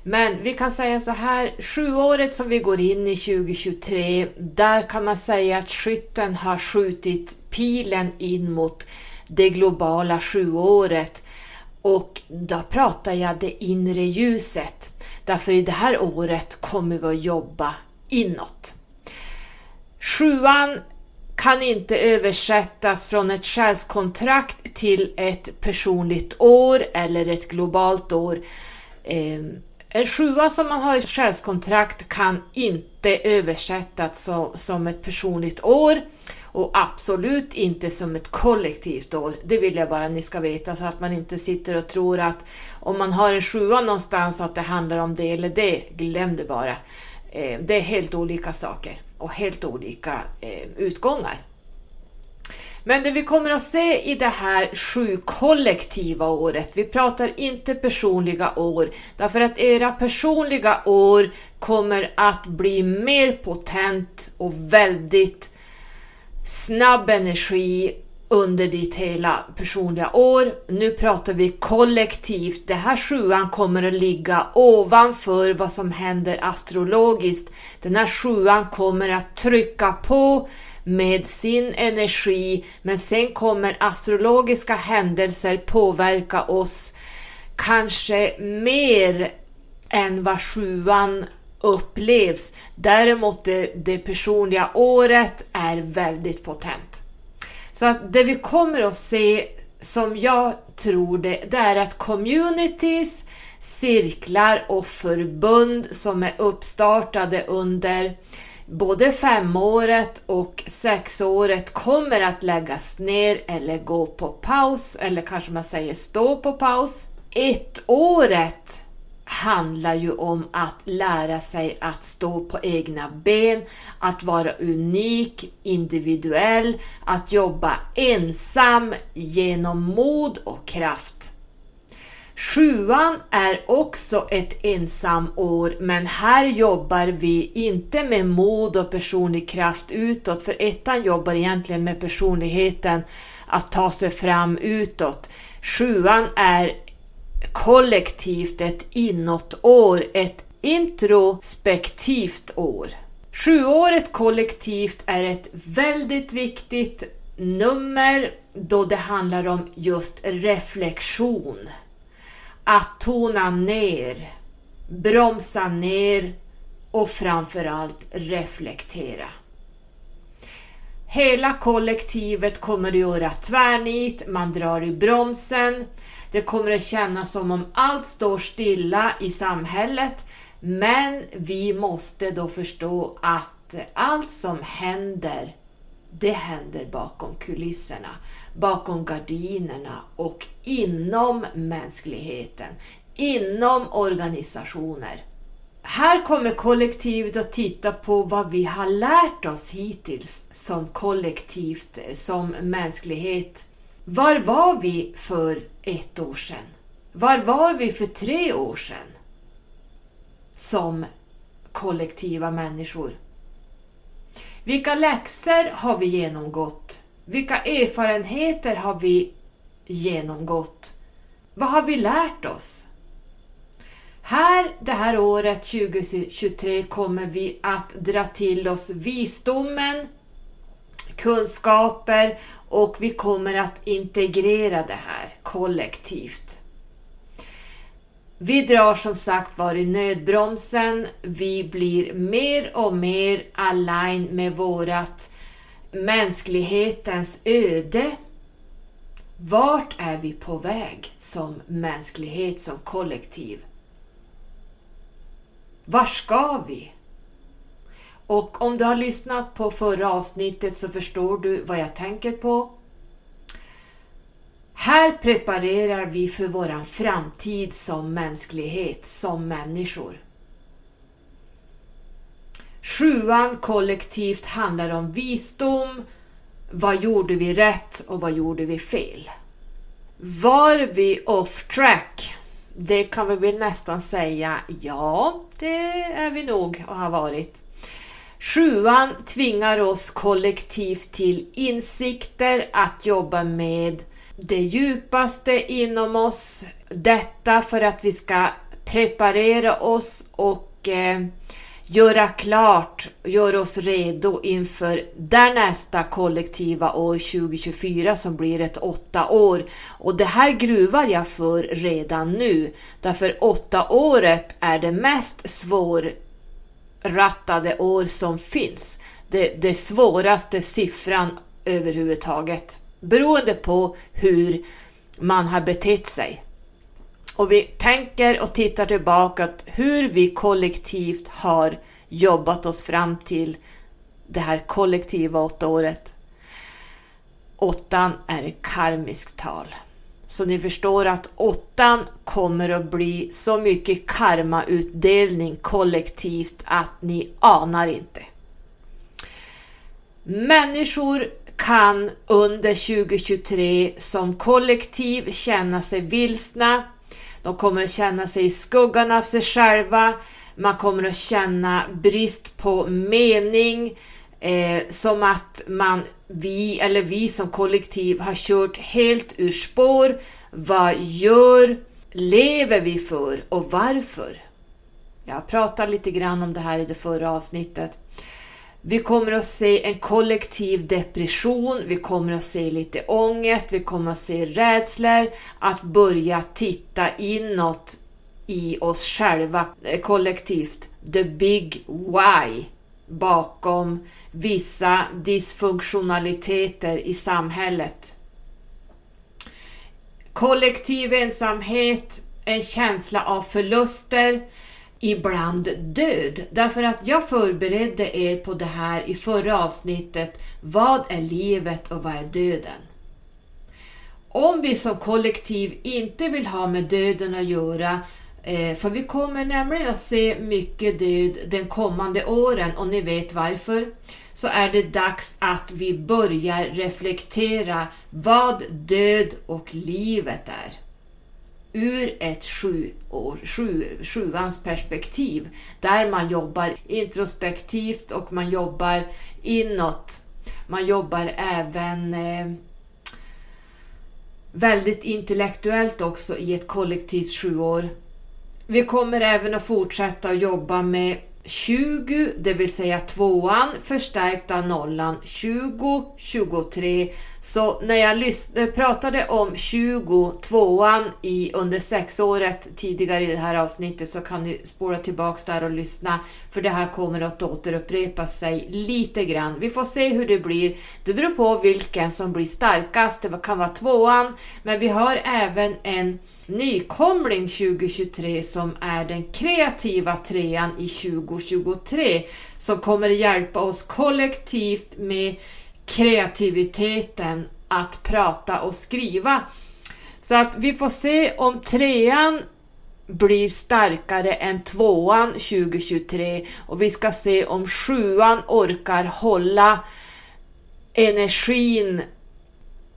Speaker 2: Men vi kan säga så här, sjuåret som vi går in i 2023, där kan man säga att skytten har skjutit pilen in mot det globala sjuåret. Och då pratar jag det inre ljuset. Därför i det här året kommer vi att jobba inåt. Sjuan kan inte översättas från ett själskontrakt till ett personligt år eller ett globalt år. Ehm, en sjua som man har i själskontrakt kan inte översättas som ett personligt år och absolut inte som ett kollektivt år. Det vill jag bara ni ska veta så att man inte sitter och tror att om man har en sjua någonstans att det handlar om det eller det. Glöm det bara. Eh, det är helt olika saker och helt olika eh, utgångar. Men det vi kommer att se i det här sju kollektiva året, vi pratar inte personliga år, därför att era personliga år kommer att bli mer potent och väldigt snabb energi under ditt hela personliga år. Nu pratar vi kollektivt. Det här sjuan kommer att ligga ovanför vad som händer astrologiskt. Den här sjuan kommer att trycka på med sin energi, men sen kommer astrologiska händelser påverka oss kanske mer än vad sjuan upplevs. Däremot det, det personliga året är väldigt potent. Så att det vi kommer att se, som jag tror det, det är att communities, cirklar och förbund som är uppstartade under både femåret och sexåret kommer att läggas ner eller gå på paus, eller kanske man säger stå på paus. Ettåret handlar ju om att lära sig att stå på egna ben, att vara unik, individuell, att jobba ensam genom mod och kraft. Sjuan är också ett ensamår, men här jobbar vi inte med mod och personlig kraft utåt, för ettan jobbar egentligen med personligheten, att ta sig fram utåt. Sjuan är kollektivt ett inåtår, ett introspektivt år. Sjuåret kollektivt är ett väldigt viktigt nummer då det handlar om just reflektion. Att tona ner, bromsa ner och framförallt reflektera. Hela kollektivet kommer att göra tvärnit, man drar i bromsen. Det kommer att kännas som om allt står stilla i samhället. Men vi måste då förstå att allt som händer, det händer bakom kulisserna, bakom gardinerna och inom mänskligheten, inom organisationer. Här kommer kollektivet att titta på vad vi har lärt oss hittills som kollektivt, som mänsklighet. Var var vi för ett år sedan? Var var vi för tre år sedan? Som kollektiva människor. Vilka läxor har vi genomgått? Vilka erfarenheter har vi genomgått? Vad har vi lärt oss? Här det här året 2023 kommer vi att dra till oss visdomen, kunskaper och vi kommer att integrera det här kollektivt. Vi drar som sagt var i nödbromsen. Vi blir mer och mer align med vårat mänsklighetens öde. Vart är vi på väg som mänsklighet, som kollektiv? Var ska vi? Och om du har lyssnat på förra avsnittet så förstår du vad jag tänker på. Här preparerar vi för våran framtid som mänsklighet, som människor. Sjuan kollektivt handlar om visdom. Vad gjorde vi rätt och vad gjorde vi fel? Var vi off track? Det kan vi väl nästan säga ja, det är vi nog och har varit. Sjuan tvingar oss kollektivt till insikter att jobba med det djupaste inom oss. Detta för att vi ska preparera oss och eh, göra klart, göra oss redo inför nästa kollektiva år 2024 som blir ett åtta år. Och det här gruvar jag för redan nu, därför åtta året är det mest svårrattade år som finns. Det, det svåraste siffran överhuvudtaget, beroende på hur man har betett sig. Och vi tänker och tittar tillbaka hur vi kollektivt har jobbat oss fram till det här kollektiva åttaåret. Åttan är ett karmiskt tal. Så ni förstår att åttan kommer att bli så mycket karmautdelning kollektivt att ni anar inte. Människor kan under 2023 som kollektiv känna sig vilsna, de kommer att känna sig i skuggan av sig själva. Man kommer att känna brist på mening. Eh, som att man, vi eller vi som kollektiv har kört helt ur spår. Vad gör, lever vi för och varför? Jag pratade lite grann om det här i det förra avsnittet. Vi kommer att se en kollektiv depression, vi kommer att se lite ångest, vi kommer att se rädslor, att börja titta inåt i oss själva eh, kollektivt. The big why bakom vissa dysfunktionaliteter i samhället. Kollektiv ensamhet, en känsla av förluster, ibland död. Därför att jag förberedde er på det här i förra avsnittet. Vad är livet och vad är döden? Om vi som kollektiv inte vill ha med döden att göra, eh, för vi kommer nämligen att se mycket död den kommande åren och ni vet varför, så är det dags att vi börjar reflektera vad död och livet är ur ett sju år, sju, sjuans perspektiv där man jobbar introspektivt och man jobbar inåt. Man jobbar även eh, väldigt intellektuellt också i ett kollektivt sjuår. Vi kommer även att fortsätta att jobba med 20, det vill säga tvåan, förstärkta nollan 20, 23. Så när jag pratade om 20, tvåan i under sexåret tidigare i det här avsnittet så kan ni spåra tillbaks där och lyssna för det här kommer att återupprepa sig lite grann. Vi får se hur det blir. Det beror på vilken som blir starkast. Det kan vara tvåan, men vi har även en nykomling 2023 som är den kreativa trean i 2023 som kommer hjälpa oss kollektivt med kreativiteten att prata och skriva. Så att vi får se om trean blir starkare än tvåan 2023 och vi ska se om sjuan orkar hålla energin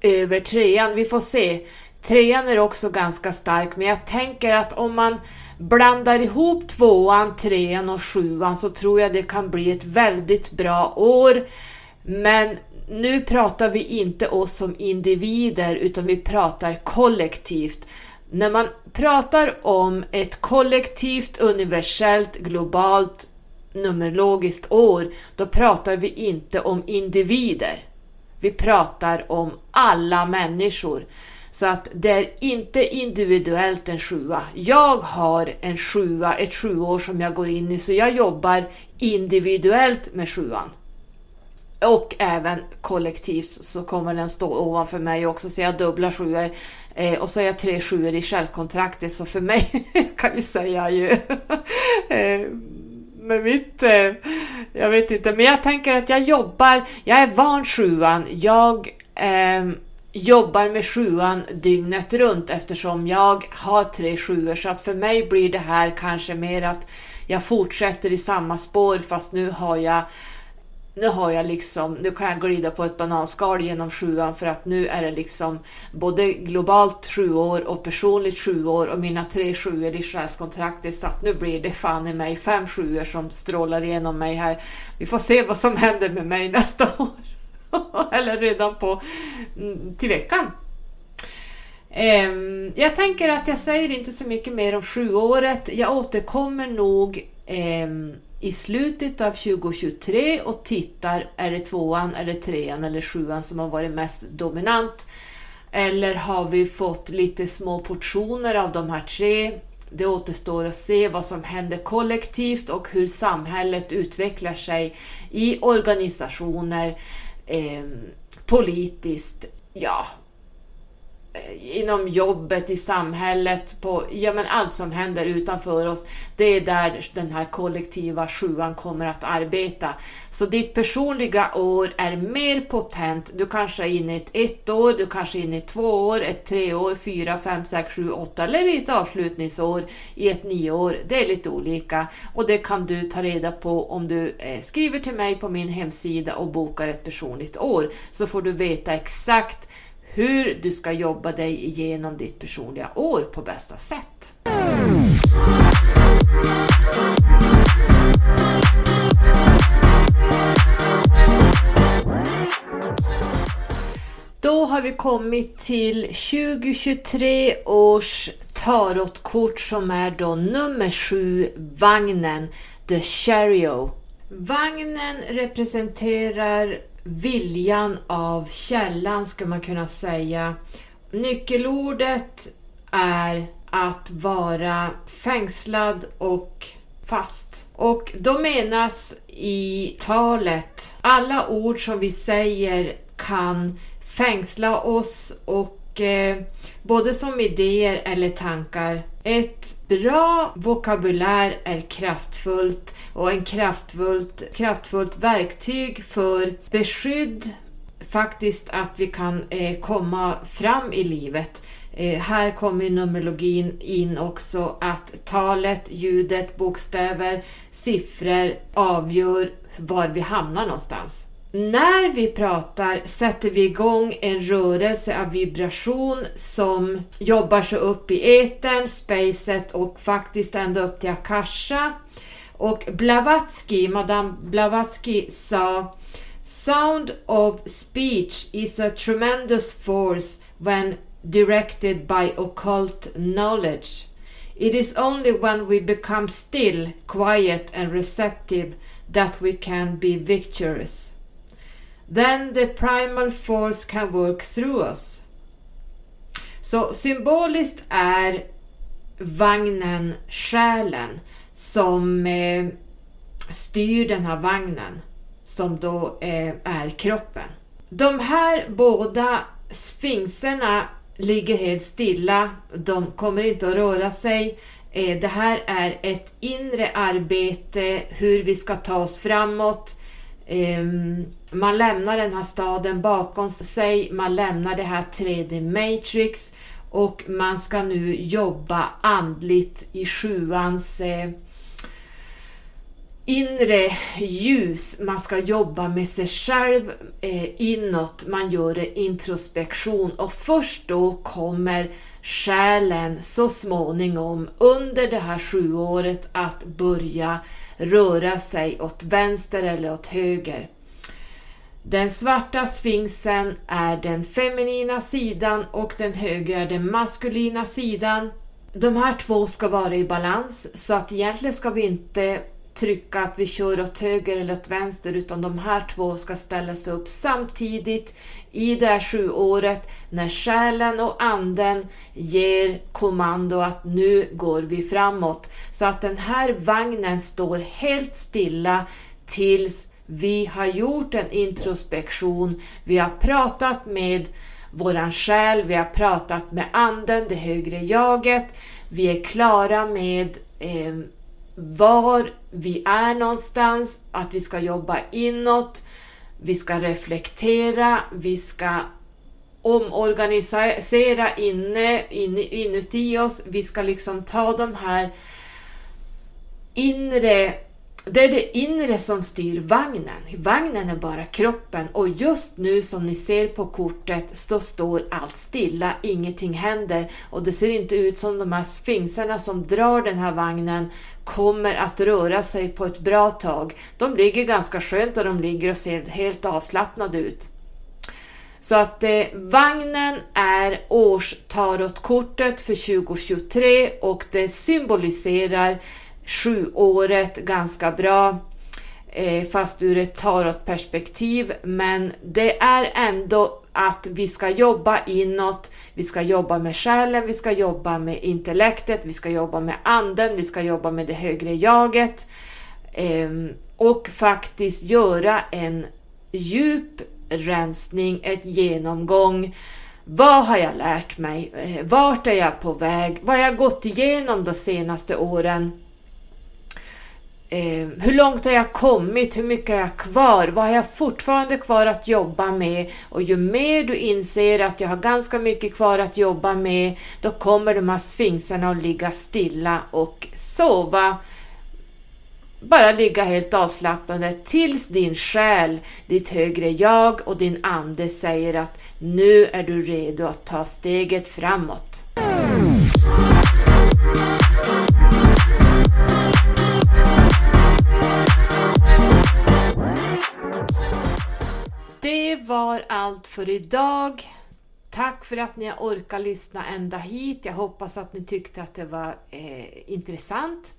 Speaker 2: över trean. Vi får se. Trean är också ganska stark, men jag tänker att om man blandar ihop tvåan, trean och sjuan så tror jag det kan bli ett väldigt bra år. Men nu pratar vi inte oss som individer utan vi pratar kollektivt. När man pratar om ett kollektivt, universellt, globalt, numerologiskt år, då pratar vi inte om individer. Vi pratar om alla människor. Så att det är inte individuellt en sjua. Jag har en sjua, ett sjuår som jag går in i, så jag jobbar individuellt med sjuan. Och även kollektivt så kommer den stå ovanför mig också, så jag har dubbla sjuor. Eh, och så har jag tre sjuor i självkontraktet, så för mig kan vi säga ju eh, med mitt, eh, jag vet inte, men jag tänker att jag jobbar, jag är van sjuan, jag eh, jobbar med sjuan dygnet runt eftersom jag har tre sjuor så att för mig blir det här kanske mer att jag fortsätter i samma spår fast nu har jag nu har jag liksom, nu kan jag glida på ett bananskal genom sjuan för att nu är det liksom både globalt sju år och personligt sju år och mina tre sjuor i själskontraktet så att nu blir det fan i mig fem sjuor som strålar igenom mig här. Vi får se vad som händer med mig nästa år. Eller redan på mm, till veckan. Ehm, jag tänker att jag säger inte så mycket mer om sjuåret. Jag återkommer nog ehm, i slutet av 2023 och tittar, är det tvåan eller trean eller sjuan som har varit mest dominant? Eller har vi fått lite små portioner av de här tre? Det återstår att se vad som händer kollektivt och hur samhället utvecklar sig i organisationer, eh, politiskt, ja, Eh, inom jobbet, i samhället, på ja, men allt som händer utanför oss. Det är där den här kollektiva sjuan kommer att arbeta. Så ditt personliga år är mer potent. Du kanske är inne i ett ett år, du kanske är inne i två år, ett tre år, fyra, fem, sex, sju, åtta eller i ett avslutningsår i ett nio år. Det är lite olika och det kan du ta reda på om du eh, skriver till mig på min hemsida och bokar ett personligt år så får du veta exakt hur du ska jobba dig igenom ditt personliga år på bästa sätt. Då har vi kommit till 2023 års tarotkort som är då nummer 7, vagnen, The Chariot. Vagnen representerar viljan av källan skulle man kunna säga. Nyckelordet är att vara fängslad och fast. Och då menas i talet alla ord som vi säger kan fängsla oss och eh, både som idéer eller tankar. Ett bra vokabulär är kraftfullt och en kraftfullt, kraftfullt verktyg för beskydd, faktiskt att vi kan eh, komma fram i livet. Eh, här kommer numerologin in också att talet, ljudet, bokstäver, siffror avgör var vi hamnar någonstans. När vi pratar sätter vi igång en rörelse av vibration som jobbar sig upp i etern, spacet och faktiskt ända upp till Akasha. Och Blavatsky, Madame Blavatsky sa Sound of speech is a tremendous force when directed by occult knowledge. It is only when we become still, quiet and receptive that we can be victorious. Then the primal force can work through us. Så symboliskt är vagnen själen som eh, styr den här vagnen som då eh, är kroppen. De här båda sfinxerna ligger helt stilla, de kommer inte att röra sig. Eh, det här är ett inre arbete, hur vi ska ta oss framåt. Ehm, man lämnar den här staden bakom sig, man lämnar det här 3D Matrix och man ska nu jobba andligt i sjuans eh, inre ljus. Man ska jobba med sig själv eh, inåt, man gör en introspektion och först då kommer själen så småningom under det här sjuåret att börja röra sig åt vänster eller åt höger. Den svarta sfinxen är den feminina sidan och den högra är den maskulina sidan. De här två ska vara i balans så att egentligen ska vi inte trycka att vi kör åt höger eller åt vänster utan de här två ska ställas upp samtidigt i det här sjuåret när själen och anden ger kommando att nu går vi framåt. Så att den här vagnen står helt stilla tills vi har gjort en introspektion, vi har pratat med våran själ, vi har pratat med anden, det högre jaget, vi är klara med eh, var vi är någonstans, att vi ska jobba inåt, vi ska reflektera, vi ska omorganisera inne, inne, inuti oss, vi ska liksom ta de här inre det är det inre som styr vagnen. Vagnen är bara kroppen och just nu som ni ser på kortet så står allt stilla, ingenting händer och det ser inte ut som de här sfinxarna som drar den här vagnen kommer att röra sig på ett bra tag. De ligger ganska skönt och de ligger och ser helt avslappnade ut. Så att eh, vagnen är årstarotkortet för 2023 och det symboliserar sjuåret ganska bra eh, fast ur ett tarotperspektiv. Men det är ändå att vi ska jobba inåt, vi ska jobba med själen, vi ska jobba med intellektet, vi ska jobba med anden, vi ska jobba med det högre jaget ehm, och faktiskt göra en djup rensning, ett genomgång. Vad har jag lärt mig? Eh, vart är jag på väg? Vad har jag gått igenom de senaste åren? Eh, hur långt har jag kommit? Hur mycket har jag kvar? Vad har jag fortfarande kvar att jobba med? Och ju mer du inser att jag har ganska mycket kvar att jobba med, då kommer de här sfinxarna att ligga stilla och sova. Bara ligga helt avslappnade tills din själ, ditt högre jag och din ande säger att nu är du redo att ta steget framåt. Det var allt för idag. Tack för att ni har orkat lyssna ända hit. Jag hoppas att ni tyckte att det var eh, intressant.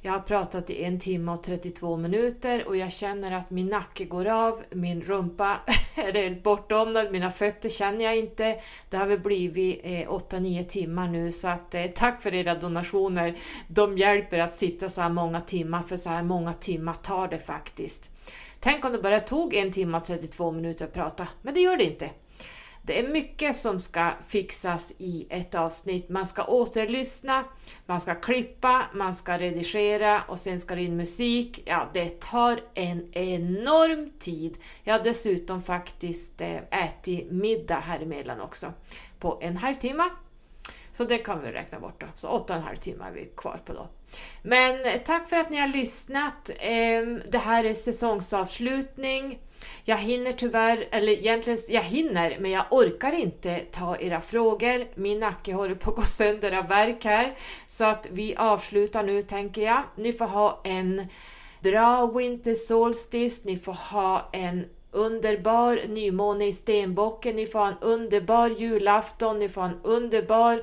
Speaker 2: Jag har pratat i en timme och 32 minuter och jag känner att min nacke går av, min rumpa är helt bortdomnad, mina fötter känner jag inte. Det har väl blivit eh, 8-9 timmar nu så att eh, tack för era donationer. De hjälper att sitta så här många timmar, för så här många timmar tar det faktiskt. Tänk om det bara tog en timme och 32 minuter att prata, men det gör det inte. Det är mycket som ska fixas i ett avsnitt. Man ska återlyssna, man ska klippa, man ska redigera och sen ska det in musik. Ja, det tar en enorm tid. Jag har dessutom faktiskt eh, ätit middag här emellan också på en halvtimme. Så det kan vi räkna bort då. Så åtta och en halv timme är vi kvar på då. Men eh, tack för att ni har lyssnat. Ehm, det här är säsongsavslutning. Jag hinner tyvärr, eller egentligen jag hinner, men jag orkar inte ta era frågor. Min nacke håller på att gå sönder av verk här. Så att vi avslutar nu tänker jag. Ni får ha en bra Winter Solstice, ni får ha en underbar nymåne i stenbocken, ni får ha en underbar julafton, ni får ha en underbar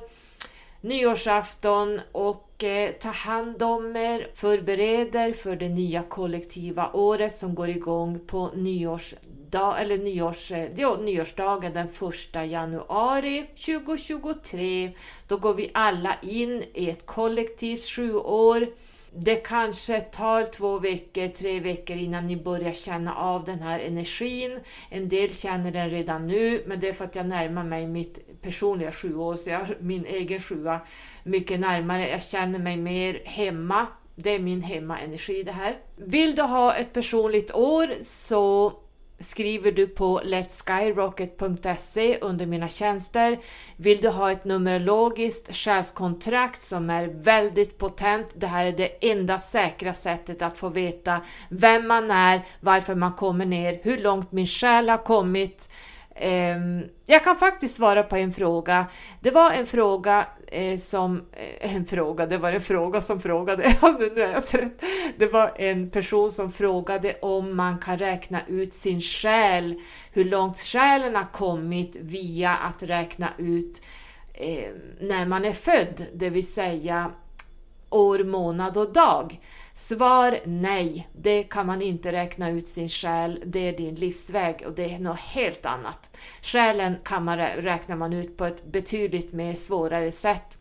Speaker 2: nyårsafton och eh, ta hand om er, förbereder för det nya kollektiva året som går igång på nyårsdag, eller nyårs, eh, ja, nyårsdagen den 1 januari 2023. Då går vi alla in i ett kollektivt sjuår det kanske tar två veckor, tre veckor innan ni börjar känna av den här energin. En del känner den redan nu, men det är för att jag närmar mig mitt personliga sjuår, så jag har min egen sjua mycket närmare. Jag känner mig mer hemma. Det är min hemmaenergi det här. Vill du ha ett personligt år så skriver du på letskyrocket.se under mina tjänster. Vill du ha ett numerologiskt själskontrakt som är väldigt potent, det här är det enda säkra sättet att få veta vem man är, varför man kommer ner, hur långt min själ har kommit, Ehm, jag kan faktiskt svara på en fråga. Det var en fråga eh, som... Eh, en fråga, det var en fråga som frågade. nu är jag trött. Det var en person som frågade om man kan räkna ut sin själ, hur långt själen har kommit via att räkna ut eh, när man är född, det vill säga år, månad och dag. Svar nej, det kan man inte räkna ut sin själ, det är din livsväg och det är något helt annat. Själen kan man, räknar man ut på ett betydligt mer svårare sätt.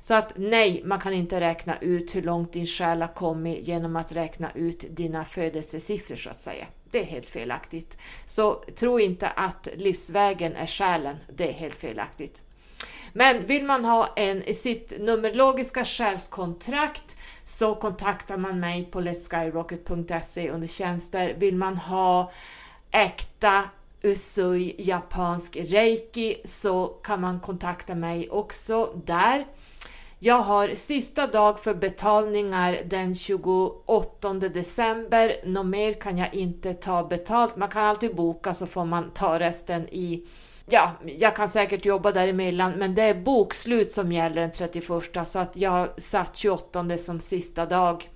Speaker 2: Så att nej, man kan inte räkna ut hur långt din själ har kommit genom att räkna ut dina födelsesiffror så att säga. Det är helt felaktigt. Så tro inte att livsvägen är själen, det är helt felaktigt. Men vill man ha en, sitt numerologiska själskontrakt så kontaktar man mig på letskyrocket.se under tjänster. Vill man ha äkta Usui japansk reiki så kan man kontakta mig också där. Jag har sista dag för betalningar den 28 december. Något mer kan jag inte ta betalt. Man kan alltid boka så får man ta resten i ja, jag kan säkert jobba däremellan, men det är bokslut som gäller den 31 så att jag har satt 28 som sista dag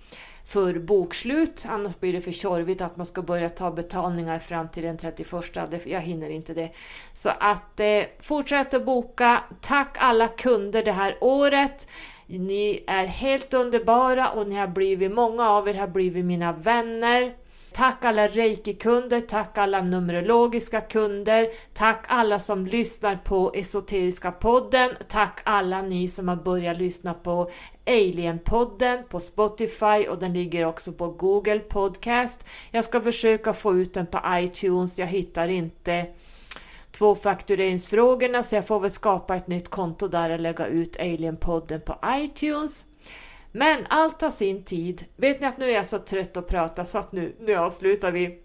Speaker 2: för bokslut. Annars blir det för tjorvigt att man ska börja ta betalningar fram till den 31. Jag hinner inte det. Så att eh, fortsätt att boka. Tack alla kunder det här året. Ni är helt underbara och ni har blivit, många av er har blivit mina vänner. Tack alla reiki-kunder, tack alla numerologiska kunder, tack alla som lyssnar på Esoteriska podden, tack alla ni som har börjat lyssna på Alien-podden på Spotify och den ligger också på Google Podcast. Jag ska försöka få ut den på iTunes, jag hittar inte tvåfaktureringsfrågorna så jag får väl skapa ett nytt konto där och lägga ut Alien-podden på iTunes. Men allt har sin tid. Vet ni att nu är jag så trött att prata så att nu, nu avslutar vi.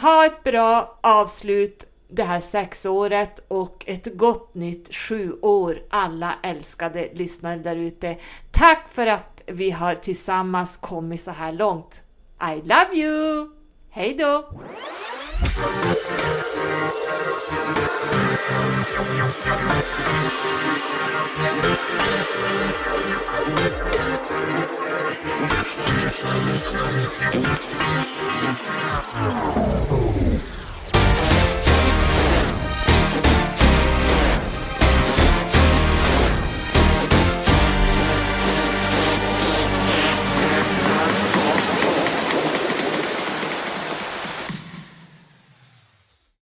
Speaker 2: Ha ett bra avslut det här sexåret och ett gott nytt sju år alla älskade lyssnare där ute. Tack för att vi har tillsammans kommit så här långt. I love you! Hej då! Oh.